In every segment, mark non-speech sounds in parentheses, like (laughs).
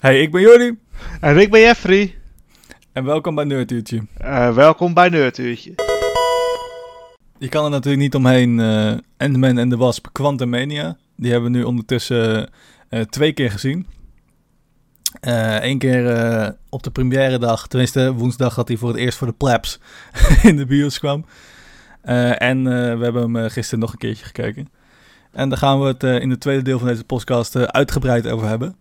Hey, ik ben Jordi. En ik ben Jeffrey. En welkom bij Nerduurtje. Uh, welkom bij Nerduurtje. Je kan er natuurlijk niet omheen. Uh, Ant-Man en de Wasp Quantumania. Die hebben we nu ondertussen uh, twee keer gezien. Eén keer op de première dag. Tenminste, woensdag had hij voor het eerst voor de plebs (laughs) in de bios kwam. en we hebben hem gisteren nog een keertje gekeken. En daar gaan we het in het tweede deel van deze podcast uitgebreid over hebben.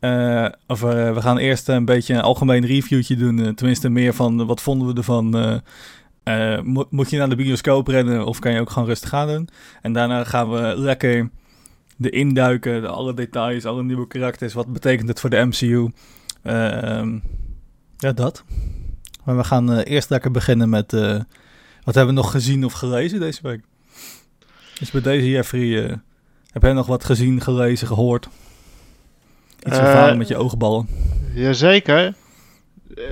Uh, of, uh, we gaan eerst een beetje een algemeen reviewtje doen. Uh, tenminste, meer van wat vonden we ervan. Mo moet je naar de bioscoop rennen of kan je ook gewoon rustig gaan doen? En daarna gaan we lekker de induiken, de alle details, alle nieuwe karakters. Wat betekent het voor de MCU? Ehm, ja, dat. Maar we gaan eerst lekker beginnen met wat hebben we nog gezien of gelezen deze week. Dus bij deze Jeffrey, heb jij nog wat gezien, gelezen, gehoord? Iets ervaren uh, met je oogballen. Jazeker. Uh,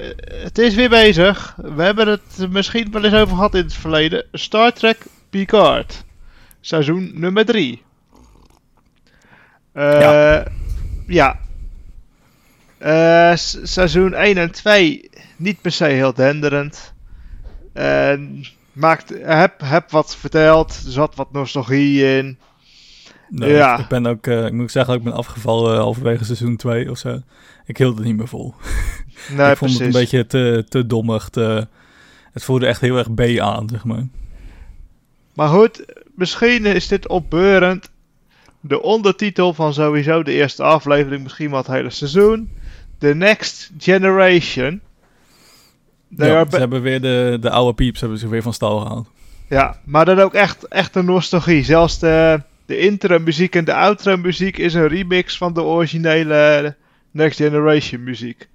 het is weer bezig. We hebben het misschien wel eens over gehad in het verleden. Star Trek Picard. Seizoen nummer 3. Uh, ja. ja. Uh, seizoen 1 en 2 niet per se heel denderend. maakt, heb, heb wat verteld. Er zat wat nostalgie in. Nee, ja. Ik ben ook, uh, ik moet zeggen, ik ben afgevallen uh, halverwege seizoen 2 of zo. Ik hield het niet meer vol. Nee, (laughs) ik vond het een beetje te, te dommig. Te, het voelde echt heel erg B aan, zeg maar. Maar goed, misschien is dit opbeurend. De ondertitel van sowieso de eerste aflevering, misschien wel het hele seizoen. The Next Generation. Ja, ze hebben weer de, de oude pieps hebben ze weer van stal gehaald. Ja, maar dan ook echt, echt een nostalgie. Zelfs de, de intro muziek en de outro muziek is een remix van de originele Next Generation muziek.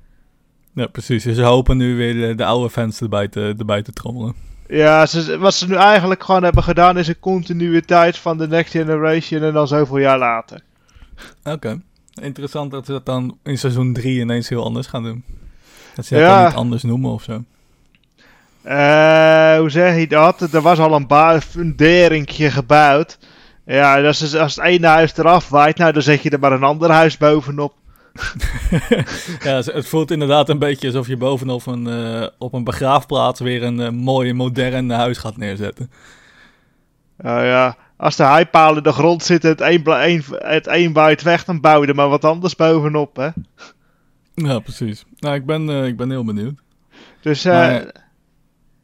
Ja, precies. Ze hopen nu weer de, oude fans erbij te, erbij te trommelen. Ja, ze, wat ze nu eigenlijk gewoon hebben gedaan is een continuïteit van de Next Generation en dan zoveel jaar later. Oké. Interessant dat ze dat dan in seizoen 3 ineens heel anders gaan doen. Dat ze ja. dan niet anders noemen of zo. Uh, hoe zeg je dat? Er was al een funderingje gebouwd. Ja, als, het, als het ene huis eraf waait, nou dan zet je er maar een ander huis bovenop. (laughs) ja, het voelt inderdaad een beetje alsof je bovenop een, uh, op een begraafplaats weer een uh, mooi modern huis gaat neerzetten. Nou ja, als de heipalen in de grond zitten, het een, een, het een waait weg, dan bouw je er maar wat anders bovenop, hè? Ja, precies. Nou, ik ben, uh, ik ben heel benieuwd. Dus, maar,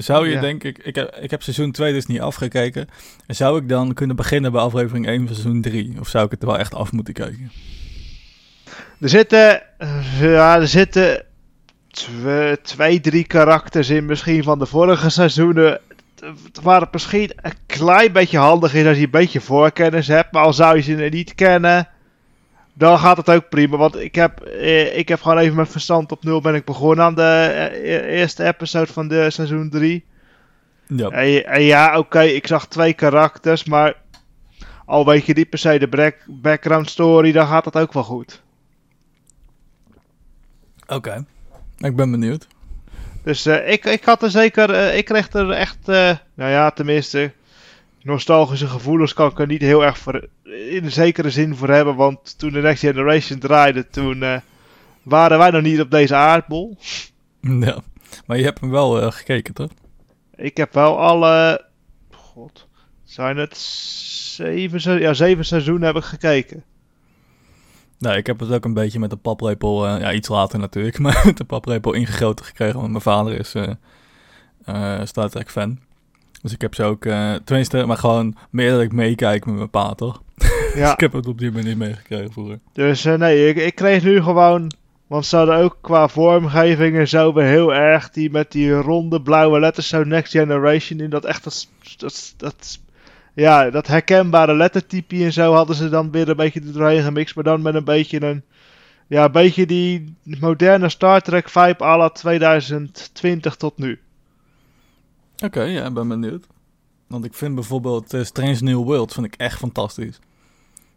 zou je, denk ik, ik heb, ik heb seizoen 2 dus niet afgekeken. Zou ik dan kunnen beginnen bij aflevering 1 van seizoen 3? Of zou ik het wel echt af moeten kijken? Er zitten, ja, er zitten twee, twee, drie karakters in misschien van de vorige seizoenen. Waar het misschien een klein beetje handig is als je een beetje voorkennis hebt. Maar al zou je ze niet kennen, dan gaat het ook prima. Want ik heb, eh, ik heb gewoon even mijn verstand op nul ben ik begonnen aan de eh, e-, eerste episode van de seizoen 3. Ja. En, en ja, oké, ik zag twee karakters, maar al weet je niet per se de background story, dan gaat het ook wel goed. Oké, ik ben benieuwd. Dus uh, ik, ik had er zeker, uh, ik kreeg er echt, uh, nou ja, tenminste, nostalgische gevoelens kan ik er niet heel erg voor, in een zekere zin voor hebben. Want toen de Next Generation draaide, toen uh, waren wij nog niet op deze aardbol. (laughs) Ja, maar je hebt hem wel uh, gekeken, toch? Ik heb wel alle, god, zijn het zeven, ja, zeven seizoenen heb ik gekeken. Nou, ik heb het ook een beetje met de paplepel, uh, ja, iets later natuurlijk, (laughs) maar met de paplepel ingegoten gekregen. Want mijn vader is Star Trek fan. Dus ik heb ze ook, uh, tenminste, maar gewoon meer dat ik meekijk met mijn pa, toch? (laughs) Ja. ik heb het op die manier meegekregen vroeger. Dus uh, nee, ik, ik kreeg nu gewoon, want ze hadden ook qua vormgeving en zo weer heel erg die met die ronde blauwe letters, zo Next Generation, in dat echt dat, dat, dat ja, dat herkenbare lettertype en zo hadden ze dan weer een beetje er doorheen gemixt, maar dan met een beetje een, ja, een beetje die moderne Star Trek vibe à la 2020 tot nu. Oké, ja, ik ben benieuwd. Want ik vind bijvoorbeeld uh, Strange New World vind ik echt fantastisch.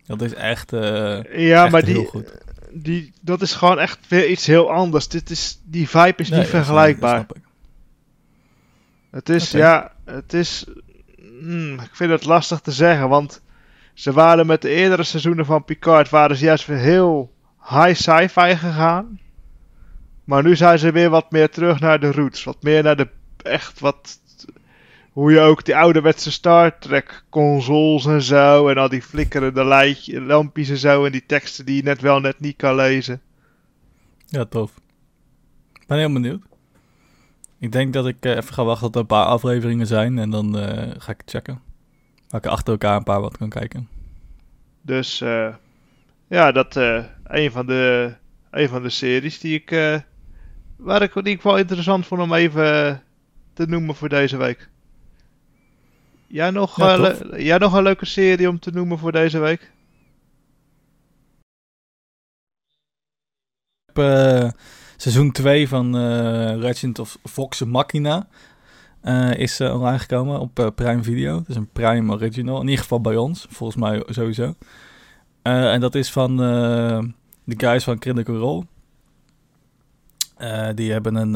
Dat is echt, uh, ja, maar die, goed. Die, dat is gewoon echt weer iets heel anders. Dit is, die vibe is niet vergelijkbaar. ik. Het is, ja, het is... Hmm, ik vind het lastig te zeggen, want ze waren met de eerdere seizoenen van Picard waren ze juist weer heel high sci-fi gegaan. Maar nu zijn ze weer wat meer terug naar de roots. Wat meer naar de echt wat. Hoe je ook die ouderwetse Star Trek consoles en zo. En al die flikkerende lampjes en zo. En die teksten die je net wel net niet kan lezen. Ja, tof. Ik ben heel benieuwd. Ik denk dat ik eh, even ga wachten tot er een paar afleveringen zijn. En dan eh, ga ik het checken. Dat ik achter elkaar een paar wat kan kijken. Dus eh, ja, dat een, van de, een van de series die ik, waar ik, die ik wel interessant vond om even te noemen voor deze week. Jij nog, Ja, eh, jij nog een leuke serie om te noemen voor deze week? Ik heb eh, seizoen 2 van eh Legend of Vox Machina is online gekomen op Prime Video. Het is een Prime Original, in ieder geval bij ons, volgens mij sowieso. En dat is van de guys van Critical Role. Die hebben een,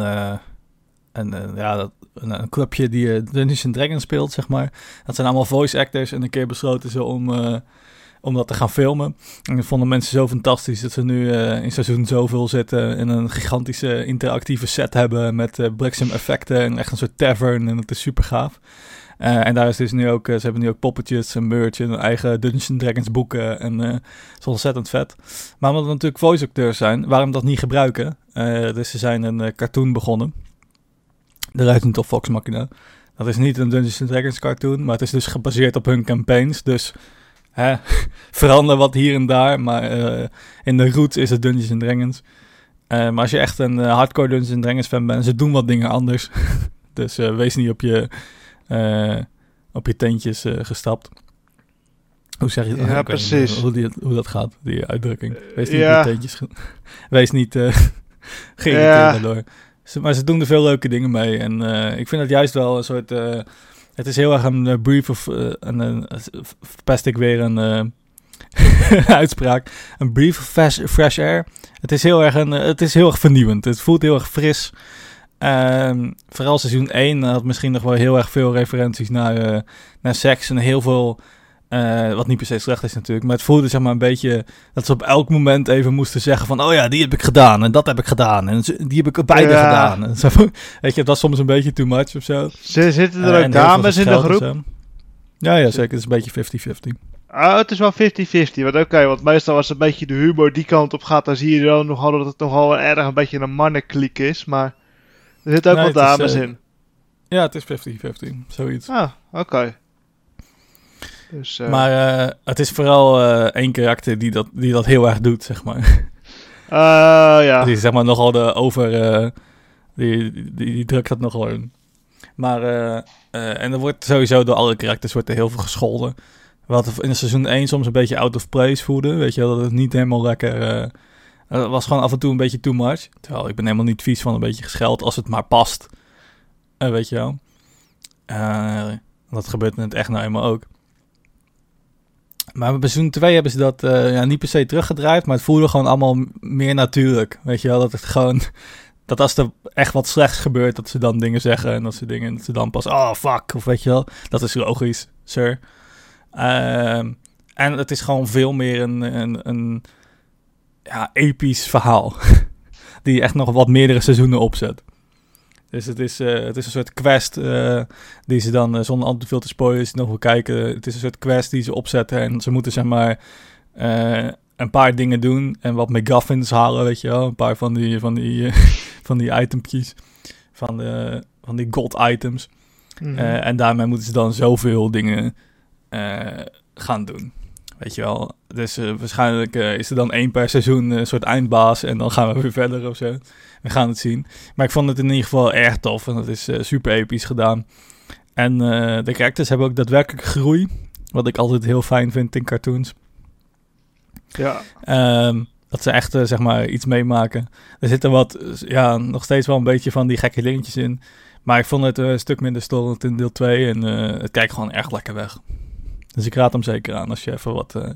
een, eh, ja, dat- een, een clubje die eh, Dungeons Dragons speelt, zeg maar. Dat zijn allemaal voice actors en een keer besloten ze om, eh, om dat te gaan filmen. En dat vonden mensen zo fantastisch dat ze nu in seizoen zoveel zitten en een gigantische interactieve set hebben met bliksem effecten en echt een soort tavern en het is super gaaf. En daar is dus nu ook, ze hebben nu ook poppetjes en merch en eigen Dungeons Dragons boeken en het is ontzettend vet. Maar omdat we natuurlijk voice acteurs zijn, waarom dat niet gebruiken? Dus ze zijn een cartoon begonnen. De Legend of Fox Machina. Dat is niet een Dungeons and Dragons cartoon, maar het is dus gebaseerd op hun campaigns. Dus hè, (laughs) verander wat hier en daar, maar eh, in de roots is het Dungeons and Dragons. Eh, maar als je echt een eh, hardcore Dungeons and Dragons fan bent, ze doen wat dingen anders. (laughs) dus wees niet op je, op je teentjes gestapt. Hoe zeg je dat? Ja, precies. Hoe, die, hoe dat gaat, die uitdrukking. Wees niet op je teentjes ge- (laughs) Wees niet geïrriteerd Ja. daardoor. Maar ze doen er veel leuke dingen mee. En eh, ik vind het juist wel een soort... eh, het is heel erg een eh, brief of... een, verpest ik weer een (laughs) uitspraak. Een brief fresh, fresh air. Het is heel erg een... het is heel erg vernieuwend. Het voelt heel erg fris. Ehm, vooral seizoen 1 had misschien nog wel heel erg veel referenties naar, naar seks en heel veel... eh, wat niet per se slecht is natuurlijk, maar het voelde zeg maar een beetje dat ze op elk moment even moesten zeggen van, oh ja, die heb ik gedaan en dat heb ik gedaan en die heb ik beide Ja. gedaan. En zo, (laughs) weet je, dat was soms een beetje too much of zo. Z- Zitten Eh, er en ook dames in de groep? Ja, ja, zeker. Het is een beetje 50-50. Ah, het is wel 50-50. Want oké, want meestal als een beetje de humor die kant op gaat, dan zie je dan nogal dat het nogal erg een beetje een mannenkliek is. Maar er zitten ook Nee, wel het is, dames eh, in. Ja, het is 50-50, zoiets. Ah, oké. Dus, eh, Maar eh, het is vooral eh, één karakter die dat, die dat heel erg doet, zeg maar. ja. (laughs) Die is zeg maar nogal de over... die, die, die drukt dat nogal in. Maar, en er wordt sowieso door alle karakters wordt er heel veel gescholden. Wat in seizoen 1 soms een beetje out of place voelde. Weet je wel, dat het niet helemaal lekker... het was gewoon af en toe een beetje too much. Terwijl ik ben helemaal niet vies van een beetje gescheld als het maar past. Eh, weet je wel. Dat gebeurt in het echt nou eenmaal ook. Maar bij seizoen 2 hebben ze dat eh, ja, niet per se teruggedraaid, maar het voelde gewoon allemaal meer natuurlijk. Weet je wel, dat het gewoon... (laughs) Dat als er echt wat slechts gebeurt, dat ze dan dingen zeggen en dat ze dingen... Dat ze dan pas, oh fuck, of weet je wel. Dat is logisch, sir. Ehm, en het is gewoon veel meer een, een, een ja, episch verhaal. (laughs) Die echt nog wat meerdere seizoenen opzet. Dus het is, eh, het is een soort quest eh, die ze dan, eh, zonder al te veel te je nog wil kijken. Het is een soort quest die ze opzetten en ze moeten zeg maar een paar dingen doen en wat McGuffins halen, weet je wel. Een paar van die, van die, (laughs) van die itempjes, van, de, van die god items. Mhm. En daarmee moeten ze dan zoveel dingen gaan doen. Weet je wel. Dus eh, waarschijnlijk eh, is er dan één per seizoen eh, een soort eindbaas. En dan gaan we weer verder of zo. We gaan het zien. Maar ik vond het in ieder geval erg tof. En het is super episch gedaan. En de characters hebben ook daadwerkelijk groei. Wat ik altijd heel fijn vind in cartoons. ja. Ehm, dat ze echt, zeg maar, iets meemaken. Er zitten wat, ja, nog steeds wel een beetje van die gekke dingetjes in. Maar ik vond het een stuk minder storend in deel 2. En het kijkt gewoon erg lekker weg. Dus ik raad hem zeker aan als je even wat eh,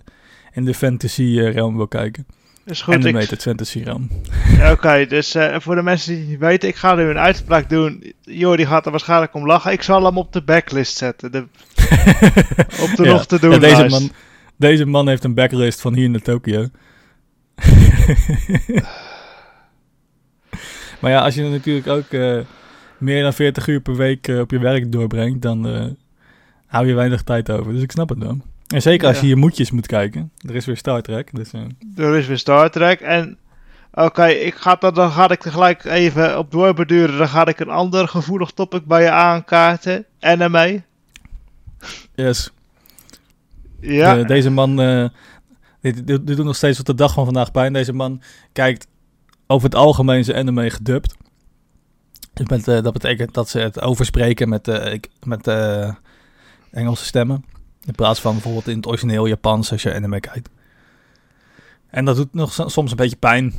in de fantasy eh, realm wil kijken. Is goed. ik- Animated fantasy realm. Oké, dus eh, voor de mensen die niet weten, ik ga nu een uitspraak doen. Jordi gaat er waarschijnlijk om lachen. Ik zal hem op de backlist zetten. De, (laughs) op de Ja. nog te doen Ja, deze, man, deze man heeft een backlist van hier naar Tokio. maar ja, als je natuurlijk ook uh, meer dan 40 uur per week uh, op je werk doorbrengt, dan hou je weinig tijd over. Dus ik snap het wel. En zeker als je je moedjes moet kijken. Er is weer Star Trek. Dus, Er is weer Star Trek. En oké, ik ga dan, dan ga ik tegelijk even op doorbeduren. Dan ga ik een ander gevoelig topic bij je aankaarten. Anime. Yes. Ja. De, deze man, uh, dit, dit, dit, doet nog steeds op de dag van vandaag pijn. Deze man kijkt over het algemeen zijn anime gedubt. Dus met, uh, dat betekent dat ze het overspreken met, uh, met Engelse stemmen. In plaats van bijvoorbeeld in het origineel Japans als je anime kijkt. En dat doet nog soms een beetje pijn.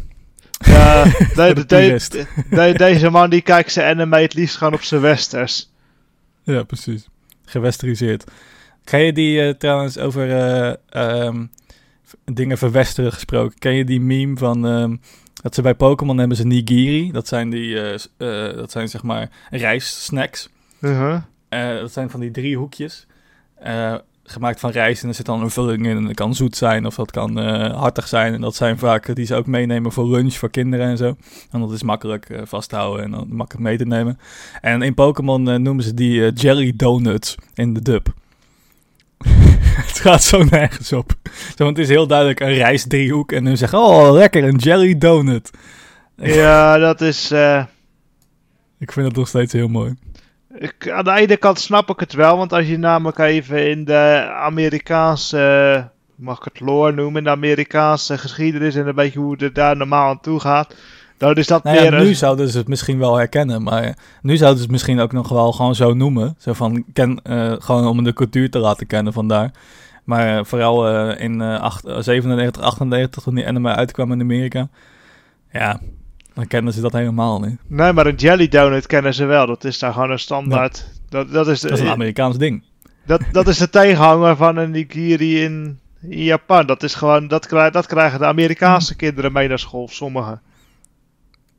Ja, (laughs) de, de, de, deze man die kijkt zijn anime het liefst gewoon op zijn westers. Ja, precies. Gewesteriseerd. Ken je die uh, trouwens over uh, um, dingen verwesteren gesproken? Ken je die meme van um, dat ze bij Pokémon hebben ze nigiri? Dat zijn die, uh, dat zijn zeg maar rijstsnacks. -huh. Dat zijn van die drie hoekjes gemaakt van rijst en er zit dan een vulling in. En dat kan zoet zijn of dat kan uh, hartig zijn. En dat zijn vaak die ze ook meenemen voor lunch voor kinderen en zo. En dat is makkelijk uh, vasthouden en dan makkelijk mee te nemen. En in Pokémon uh, noemen ze die jelly donuts in de dub. (laughs) het gaat zo nergens op. Zo, want het is heel duidelijk een rijstdriehoek en dan zeggen oh lekker een jelly donut. Ja, dat is... Ik vind het nog steeds heel mooi. Ik, aan de ene kant snap ik het wel, want als je namelijk even in de Amerikaanse, mag ik het lore noemen, in de Amerikaanse geschiedenis en een beetje hoe het daar normaal aan toe gaat, dan is dat nou meer... Ja, nu zouden ze het misschien wel herkennen, maar nu zouden ze het misschien ook nog wel gewoon zo noemen. Zo van, ken, uh, gewoon om de cultuur te laten kennen vandaar. Maar uh, vooral uh, in 8, 97, 98, toen die anime uitkwam in Amerika, ja, dan kennen ze dat helemaal niet. Nee, maar een jelly donut kennen ze wel. Dat is daar gewoon een standaard. Ja. Dat, dat, is de, dat is een Amerikaans ding. Dat, dat is de (laughs) tegenhanger van een nigiri in, in Japan. Dat is gewoon, dat, krijg, dat krijgen de Amerikaanse kinderen mee naar school, sommigen.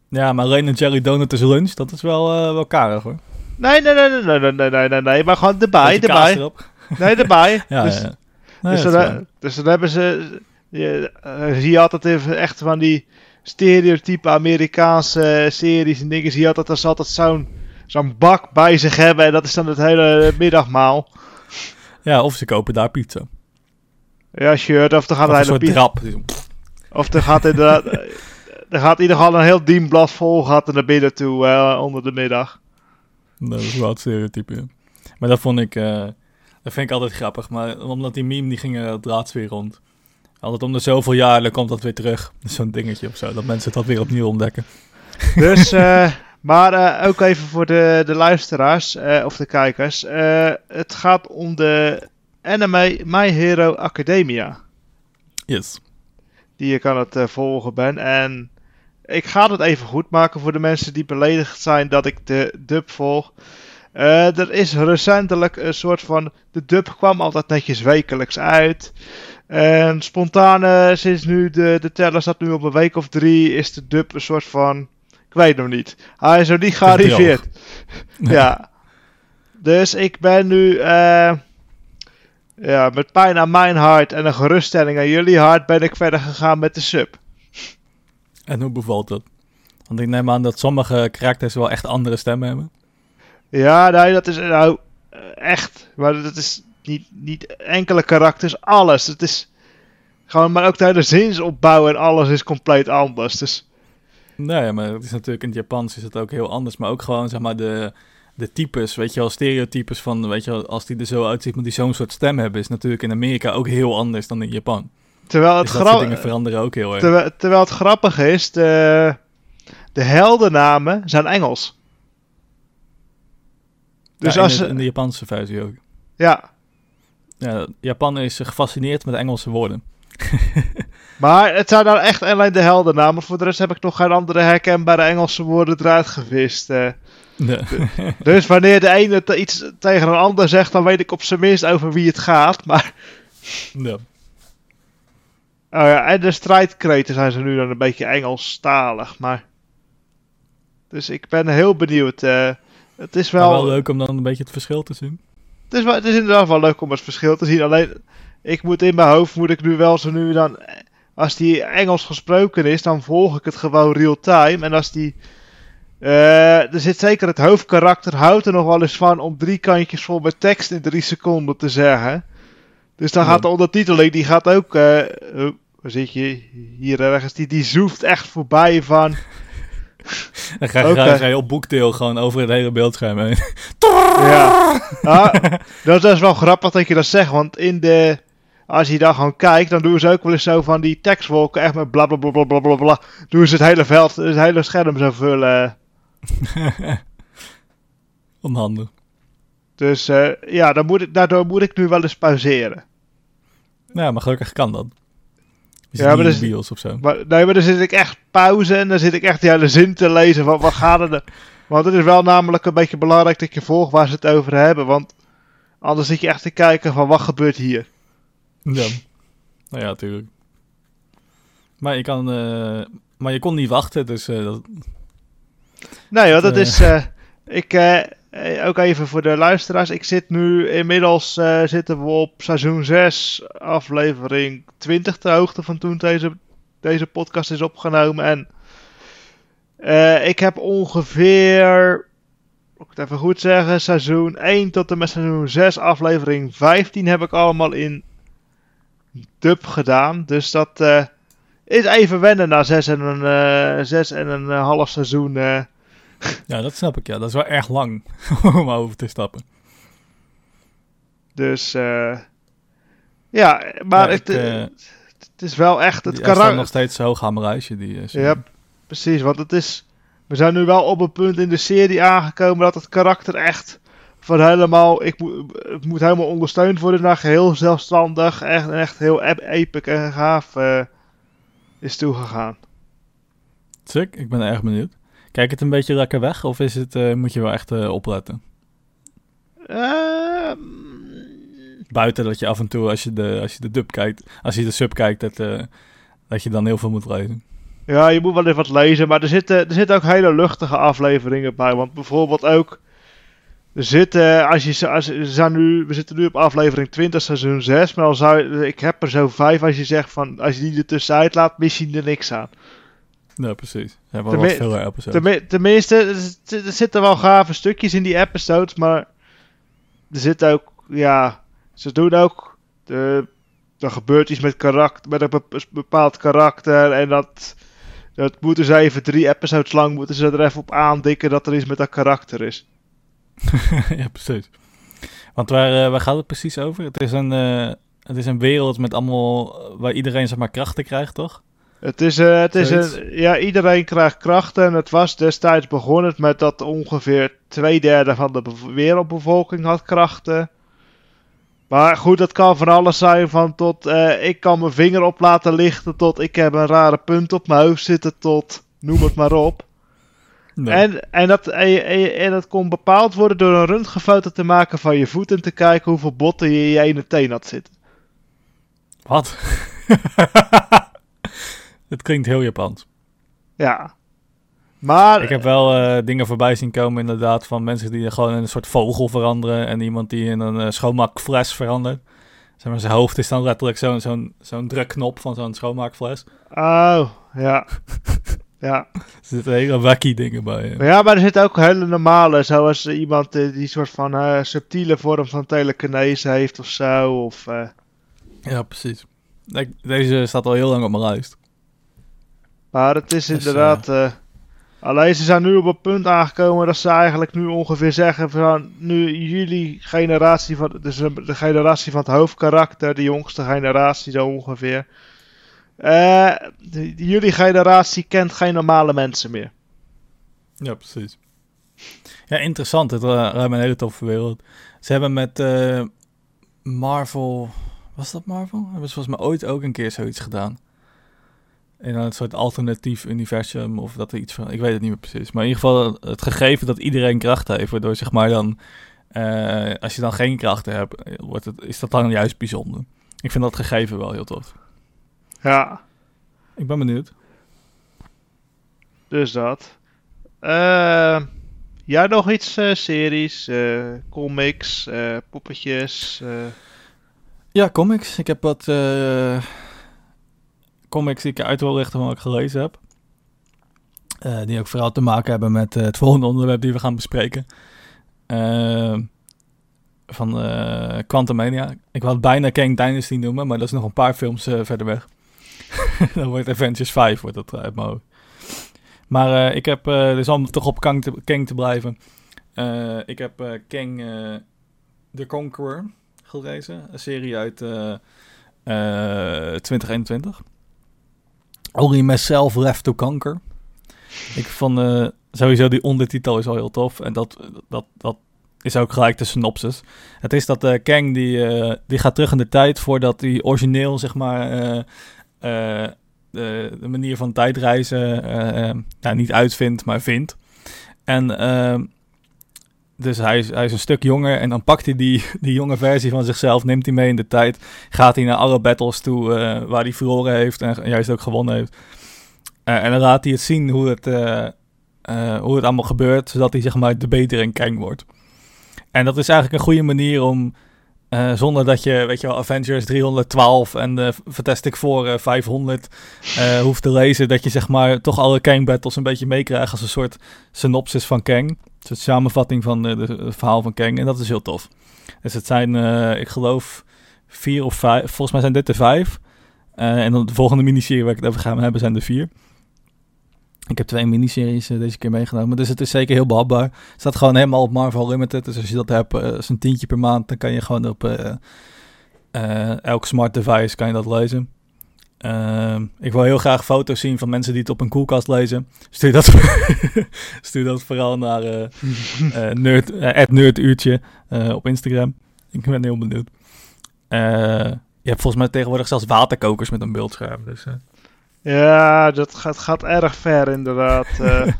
Ja, maar alleen een jelly donut is lunch, dat is wel, uh, wel karig hoor. Nee, nee, nee, nee, nee, nee, nee, nee, nee, maar gewoon erbij, erbij. Erop. Nee, erbij. (laughs) ja, dus, ja. Nee, dus, dan, dus dan hebben ze, je, zie je altijd even echt van die stereotype Amerikaanse series en dingen zie je altijd dat ze altijd zo'n zo'n bak bij zich hebben en dat is dan het hele middagmaal. Ja, of ze kopen daar pizza. Ja, shirt, of er gaat Of een hele pizza. drap. Of er gaat inderdaad, er gaat in ieder geval een heel dienblad vol gaat er naar binnen toe uh, onder de middag. Dat is wel het stereotype. ja. Maar dat vond ik, uh, dat vind ik altijd grappig. Maar omdat die meme die ging uh, weer rond. Altijd om de zoveel jaar, dan komt dat weer terug. Zo'n dingetje of zo, dat mensen dat weer opnieuw ontdekken. Dus, uh, (laughs) maar uh, ook even voor de, de luisteraars uh, of de kijkers. het gaat om de anime My Hero Academia. Yes. Die je kan het volgen ben. En ik ga het even goed maken voor de mensen die beledigd zijn dat ik de dub volg. Er is recentelijk een soort van. De dub kwam altijd netjes wekelijks uit. En spontaan, uh, sinds nu de, de teller staat nu op een week of drie, is de dub een soort van. Ik weet nog niet. Hij is nog niet gearriveerd. Nee. Ja. Dus ik ben nu. Uh, ja, met pijn aan mijn hart en een geruststelling aan jullie hart ben ik verder gegaan met de sub. En hoe bevalt dat? Want ik neem aan dat sommige karakters wel echt andere stemmen hebben. Ja, nee, dat is nou echt. Maar dat is niet, niet enkele karakters, alles. Het is gewoon, maar ook de hele zinsopbouw en alles is compleet anders. Dus... Nee, maar het is natuurlijk in het Japans is het ook heel anders. Maar ook gewoon, zeg maar, de, de types, weet je wel, stereotypes van, weet je wel, als die er zo uitziet, maar die zo'n soort stem hebben, is natuurlijk in Amerika ook heel anders dan in Japan. Terwijl het dus dat soort dingen veranderen ook heel erg. Terwijl, terwijl het grappige is, de, de heldennamen zijn Engels. Dus ja, als in, de, in de Japanse versie ook. Ja, ja, Japan is gefascineerd met Engelse woorden. (laughs) maar het zijn dan echt alleen de heldennamen. Voor de rest heb ik nog geen andere herkenbare Engelse woorden eruit gevist. Uh. Nee. (laughs) dus wanneer de ene te iets tegen een ander zegt, dan weet ik op zijn minst over wie het gaat. Maar. Oh ja, en de strijdkreten zijn ze nu dan een beetje Engelstalig. Maar. Dus ik ben heel benieuwd. Uh, het is wel... Wel leuk om dan een beetje het verschil te zien. Het is, wel, het is inderdaad wel leuk om het verschil te zien. Alleen, ik moet in mijn hoofd, moet ik nu wel zo nu dan als die Engels gesproken is, dan volg ik het gewoon real-time. En als die... eh, er zit zeker het hoofdkarakter, houdt er nog wel eens van om drie kantjes vol met tekst in drie seconden te zeggen. Dus dan Ja. gaat de ondertiteling, die gaat ook... oh, waar zit je? Hier ergens. Die, die zoeft echt voorbij van... (laughs) (laughs) Dan ga je, Oké. ga je op boekdeel gewoon over het hele beeldscherm heen. (laughs) Ja. Ah, dat is wel grappig dat je dat zegt, want in de... Als je daar gewoon kijkt, dan doen ze ook wel eens zo van die tekstwolken, echt met bla bla bla bla bla bla bla. Doen ze het hele veld, het hele scherm zo vullen. (laughs) Onhandig. Dus eh, ja, dan moet ik, daardoor moet ik nu wel eens pauzeren. Ja, maar gelukkig kan dat. Ja, maar of zo. Maar, nee, maar dan zit ik echt pauze en dan zit ik echt die hele zin te lezen van wat gaat er... Want het is wel namelijk een beetje belangrijk dat je volgt waar ze het over hebben, want anders zit je echt te kijken van wat gebeurt hier. Ja. Nou ja, tuurlijk. Maar je kan... eh, maar je kon niet wachten, dus... eh, dat, Nee hoor, dat is. eh, ik, ook even voor de luisteraars. Ik zit nu inmiddels eh, zitten we op seizoen 6, aflevering 20 de hoogte van toen deze, deze podcast is opgenomen. En eh, ik heb ongeveer, moet ik het even goed zeggen, seizoen 1 tot en met seizoen 6, aflevering 15 heb ik allemaal in dub gedaan. Dus dat eh, is even wennen na 6 en een, eh, zes en een eh, half seizoen. (laughs) ja, dat snap ik, ja. Dat is wel erg lang (laughs) om over te stappen. Dus eh, ja, maar Ja, het, ik, eh, eh, het is wel echt het karakter. nog steeds zo hoog aan mijn lijstje, die. Ja, precies, want het is. We zijn nu wel op een punt in de serie aangekomen dat het karakter echt van helemaal. Ik moet, het moet helemaal ondersteund worden naar geheel zelfstandig. Echt, echt heel ep- epic en gaaf is toegegaan. Sick, ik ben erg benieuwd. Kijk het een beetje lekker weg, of is het, eh, moet je wel echt eh, opletten? Ehm, Buiten dat je af en toe, als je de, als je de dub kijkt, als je de sub kijkt, dat, eh, dat je dan heel veel moet lezen. Ja, je moet wel even wat lezen, maar er zitten, er zitten ook hele luchtige afleveringen bij. Want bijvoorbeeld ook, er zitten, als je, als, we, zijn nu, we zitten nu op aflevering 20, seizoen 6, maar zou ik heb er zo vijf als je zegt van, als je die er tussenuit laat, mis je er niks aan. Ja, precies. Wel wat veel episodes. Tenmi- tenminste, er, er zitten wel gave stukjes in die episodes, maar er zit ook, ja, ze doen ook, de, er gebeurt iets met, karakter, met een bep- bepaald karakter en dat, dat moeten ze even drie episodes lang, moeten ze er even op aandikken dat er iets met dat karakter is. (laughs) ja, precies. Want waar, eh, waar gaat het precies over? Het is een, eh, het is een wereld met allemaal, eh, waar iedereen zeg maar krachten krijgt, toch? Het is, eh, het is een, ja, iedereen krijgt krachten en het was destijds begonnen met dat ongeveer twee derde van de bev- wereldbevolking had krachten. Maar goed, dat kan van alles zijn, van tot eh, ik kan mijn vinger op laten lichten, tot ik heb een rare punt op mijn hoofd zitten, tot noem het maar op. Nee. En, en, dat, en, en, en dat kon bepaald worden door een röntgenfoto te maken van je voet en te kijken hoeveel botten je in je ene teen had zitten. Wat? (laughs) Het klinkt heel Japans. Ja. Maar Ik heb wel eh, dingen voorbij zien komen inderdaad van mensen die gewoon in een soort vogel veranderen en iemand die in een eh, schoonmaakfles verandert. Zeg maar, zijn hoofd is dan letterlijk zo'n zo'n zo'n drukknop van zo'n schoonmaakfles. Oh, ja. (laughs) ja. Er zitten hele wacky dingen bij. Maar ja, maar er zitten ook hele normale, zoals eh, iemand die soort van subtiele vorm van telekinese heeft of zo. Of, Ja, precies. Ik- Deze staat al heel lang op mijn lijst. Maar het is Dus, inderdaad. eh, alleen ze zijn nu op een punt aangekomen dat ze eigenlijk nu ongeveer zeggen van nu jullie generatie van, dus de generatie van het hoofdkarakter, de jongste generatie zo ongeveer. eh, de- jullie generatie kent geen normale mensen meer. Ja, precies. Ja, interessant. Het uh, ruimt een hele toffe wereld. Ze hebben met eh, Marvel... Was dat Marvel? Hebben ze volgens mij ooit ook een keer zoiets gedaan. In een soort alternatief universum of dat er iets van... Ik weet het niet meer precies. Maar in ieder geval het gegeven dat iedereen krachten heeft. Waardoor zeg maar dan... eh, als je dan geen krachten hebt, eh, wordt het, is dat dan juist bijzonder. Ik vind dat gegeven wel heel tof. Ja. Ik ben benieuwd. Dus dat. Eh ja, nog iets eh, series, comics, poppetjes. Ja, comics. Ik heb wat comics die ik uit wil richten van wat ik gelezen heb. Eh, die ook vooral te maken hebben met het volgende onderwerp die we gaan bespreken. van Quantum Mania. Ik wou het bijna Kang Dynasty noemen, maar dat is nog een paar films verder weg. (laughs) dan wordt Avengers 5 wordt dat uit mijn hoofd. Maar ik heb, dus om toch op Kang te, blijven. ik heb Kang The Conqueror gelezen. Een serie uit 2021. Only Myself Left to Conquer. Ik vond uh, sowieso die ondertitel is al heel tof. En dat, dat, dat is ook gelijk de synopsis. Het is dat uh, Kang die, uh, die gaat terug in de tijd voordat hij origineel, zeg maar, de, de, manier van tijdreizen nou, niet uitvindt, maar vindt. En dus hij is, hij is een stuk jonger en dan pakt hij die, die jonge versie van zichzelf, neemt hij mee in de tijd. Gaat hij naar alle battles toe uh, waar hij verloren heeft en juist ook gewonnen heeft. Uh, en dan laat hij het zien hoe het, uh, hoe het allemaal gebeurt, zodat hij zeg maar de betere in Kang wordt. En dat is eigenlijk een goede manier om, zonder dat je, weet je wel, Avengers 312 en de Fantastic Four 500 hoeft te lezen, dat je zeg maar toch alle Kang battles een beetje meekrijgt als een soort synopsis van Kang soort samenvatting van het verhaal van Kang. En dat is heel tof. Dus het zijn, uh, ik geloof, vier of vijf. Volgens mij zijn dit de vijf. Uh, en dan de volgende miniserie waar ik het over ga hebben zijn de vier. Ik heb twee miniseries uh, deze keer meegenomen. Dus het is zeker heel behapbaar. Het staat gewoon helemaal op Marvel Limited. Dus als je dat hebt, uh, een tientje per maand. Dan kan je gewoon op elk smart device kan je dat lezen. Uh, ik wil heel graag foto's zien van mensen die het op een koelkast lezen. Stuur dat, (laughs) stuur dat vooral naar uh, uh, (laughs) nerd, uh, nerduurtje op Instagram. Ik ben heel benieuwd. je hebt volgens mij tegenwoordig zelfs waterkokers met een beeldscherm. Dus, ja, dat gaat, gaat erg ver inderdaad. (laughs)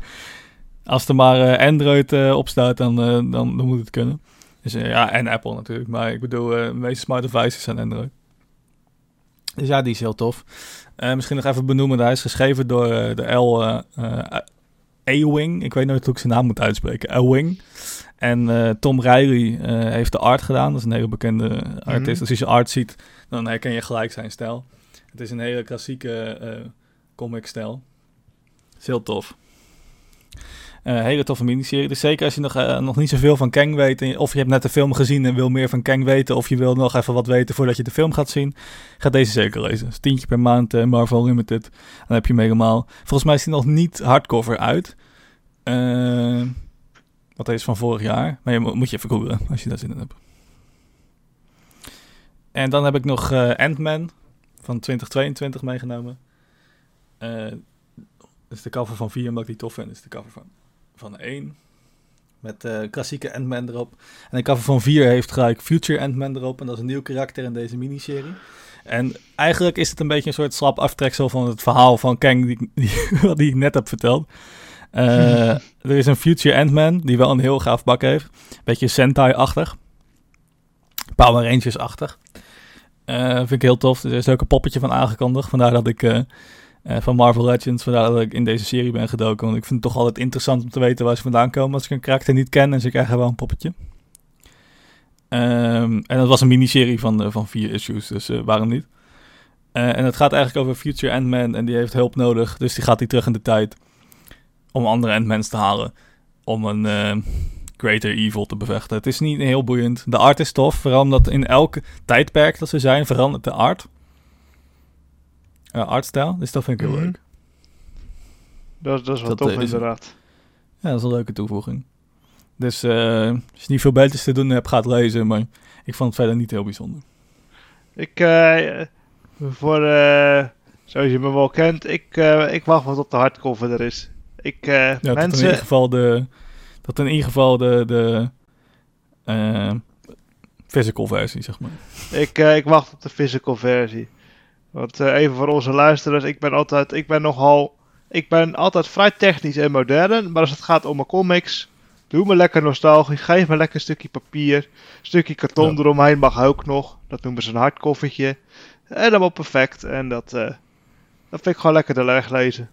Als er maar Android op staat, dan, dan, dan, moet het kunnen. Dus, ja, en Apple natuurlijk. Maar ik bedoel, de meeste smart devices zijn Android. Dus ja, die is heel tof. Uh, misschien nog even benoemen, hij is geschreven door uh, de L. Uh, Ewing. Ik weet nooit hoe ik zijn naam moet uitspreken. Ewing. En Tom Riley heeft de art gedaan. Dat is een hele bekende artist. Mm Dus als je art ziet, dan herken je gelijk zijn stijl. Het is een hele klassieke comic stijl. Is heel tof. Uh, hele toffe miniserie. Dus zeker als je nog, uh, nog niet zoveel van Kang weet. of je hebt net de film gezien en wil meer van Kang weten. Of je wil nog even wat weten voordat je de film gaat zien. Ga deze zeker lezen. Dus tientje per maand uh, Marvel Limited. Dan heb je hem helemaal. Volgens mij is hij nog niet hardcover uit. wat is van vorig jaar. Maar je moet je even googlen als je daar zin in hebt. En dan heb ik nog Ant-Man van 2022 meegenomen. dat is de cover van 4, omdat ik die tof vind. Is de cover van van 1. Met uh, klassieke Ant-Man erop. En de cover van 4 heeft gelijk Future Ant-Man erop. En dat is een nieuw karakter in deze miniserie. En eigenlijk is het een beetje een soort slap aftreksel van het verhaal van Kang die, (laughs) die, die ik net heb verteld. Uh, er is een Future Ant-Man die wel een heel gaaf bak heeft. Beetje Sentai-achtig. Power Rangers-achtig. Uh, vind ik heel tof. Er is ook een poppetje van aangekondigd. Vandaar dat ik uh, van Marvel Legends. Vandaar dat ik in deze serie ben gedoken. Want ik vind het toch altijd interessant om te weten waar ze vandaan komen. Als ik een karakter niet ken en ze krijgen wel een poppetje. Um, en dat was een miniserie van, uh, van vier issues, dus uh, waarom niet? en het gaat eigenlijk over Future Ant-Man en die heeft hulp nodig. Dus die gaat hij terug in de tijd om andere Ant-Mans te halen. Om een Greater Evil te bevechten. Het is niet heel boeiend. De art is tof, vooral omdat in elk tijdperk dat ze zijn verandert de art uh, artstijl. Dus dat vind ik heel mhm. leuk. Dat, dat is wel tof uh, inderdaad. Ja, dat is een leuke toevoeging. Dus uh, als je niet veel beters te doen hebt, gaat lezen. Maar ik vond het verder niet heel bijzonder. Ik, uh, voor, zoals je me wel kent, ik, ik wacht wat op de hardcover er is. Ik, ja, mensen... Dat in ieder geval de, dat in ieder geval de, de physical versie, zeg maar. Ik, ik wacht op de physical versie. Want uh, even voor onze luisteraars, ik ben altijd, ik ben nogal, ik ben altijd vrij technisch en modern. Maar als het gaat om mijn comics, doe me lekker nostalgisch. Geef me lekker een stukje papier. Een stukje karton eromheen mag ook nog. Dat noemen ze een hardkoffertje. Wel perfect. En dat, uh, dat vind ik gewoon lekker leg lezen.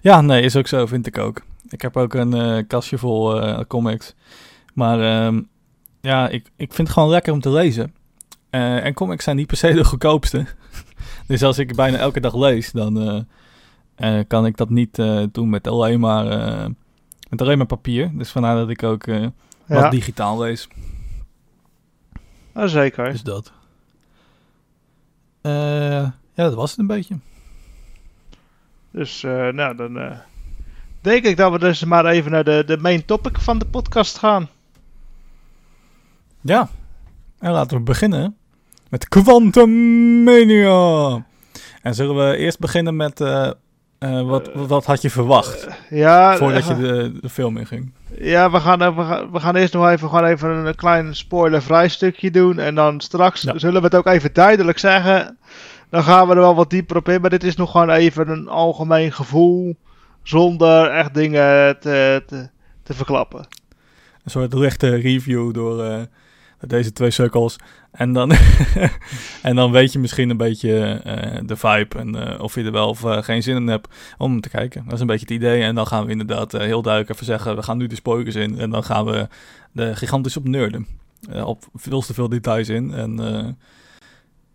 Ja, nee, is ook zo, vind ik ook. Ik heb ook een uh, kastje vol comics. Maar um, ja, ik, ik vind het gewoon lekker om te lezen. en comics zijn niet per se de goedkoopste. Dus als ik bijna elke dag lees, dan eh, eh, kan ik dat niet eh, doen met alleen maar, eh, met alleen maar papier. Dus vandaar dat ik ook eh, wat Ja, digitaal lees. ah, zeker. Dus dat. Eh, ja, dat was het een beetje. Dus eh, nou, dan eh, denk ik dat we dus maar even naar de, de main topic van de podcast gaan. Ja, en laten we beginnen met Quantum Mania. En zullen we eerst beginnen met eh, eh, wat, wat had je verwacht Ja, voordat eh, je de, de film inging? ja we, gaan, eh, we, gaan, we gaan eerst nog even, gewoon even een klein spoilervrij stukje doen. En dan straks Ja. zullen we het ook even duidelijk zeggen. Dan gaan we er wel wat dieper op in. Maar dit is nog gewoon even een algemeen gevoel. Zonder echt dingen te, te, te verklappen. Een soort lichte review door eh, deze twee sukkels. En dan, (laughs) en dan weet je misschien een beetje eh, de vibe en eh, of je er wel of eh, geen zin in hebt om te kijken. Dat is een beetje het idee. En dan gaan we inderdaad heel duidelijk even zeggen, we gaan nu de spoilers in. En dan gaan we de gigantisch op nerden. Op veel te veel details in. En,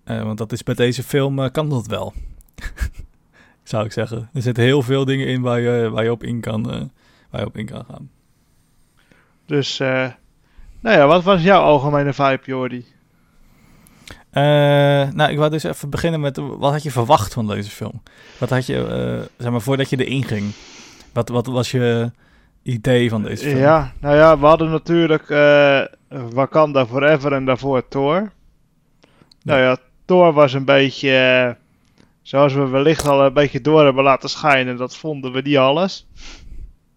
want dat is bij deze film, kan dat wel. (laughs) Zou ik zeggen. Er zitten heel veel dingen in waar je, waar je, op, in kan, waar je op in kan gaan. Dus, nou ja, wat was jouw algemene vibe, Jordi? Eh, nou, ik wou dus even beginnen met wat had je verwacht van deze film? Wat had je, eh, zeg maar, voordat je erin ging? Wat, wat was je idee van deze film? Ja, nou ja, we hadden natuurlijk eh Wakanda Forever en daarvoor Thor. Nou ja, Thor was een beetje, zoals we wellicht al een beetje door hebben laten schijnen, dat vonden we niet alles.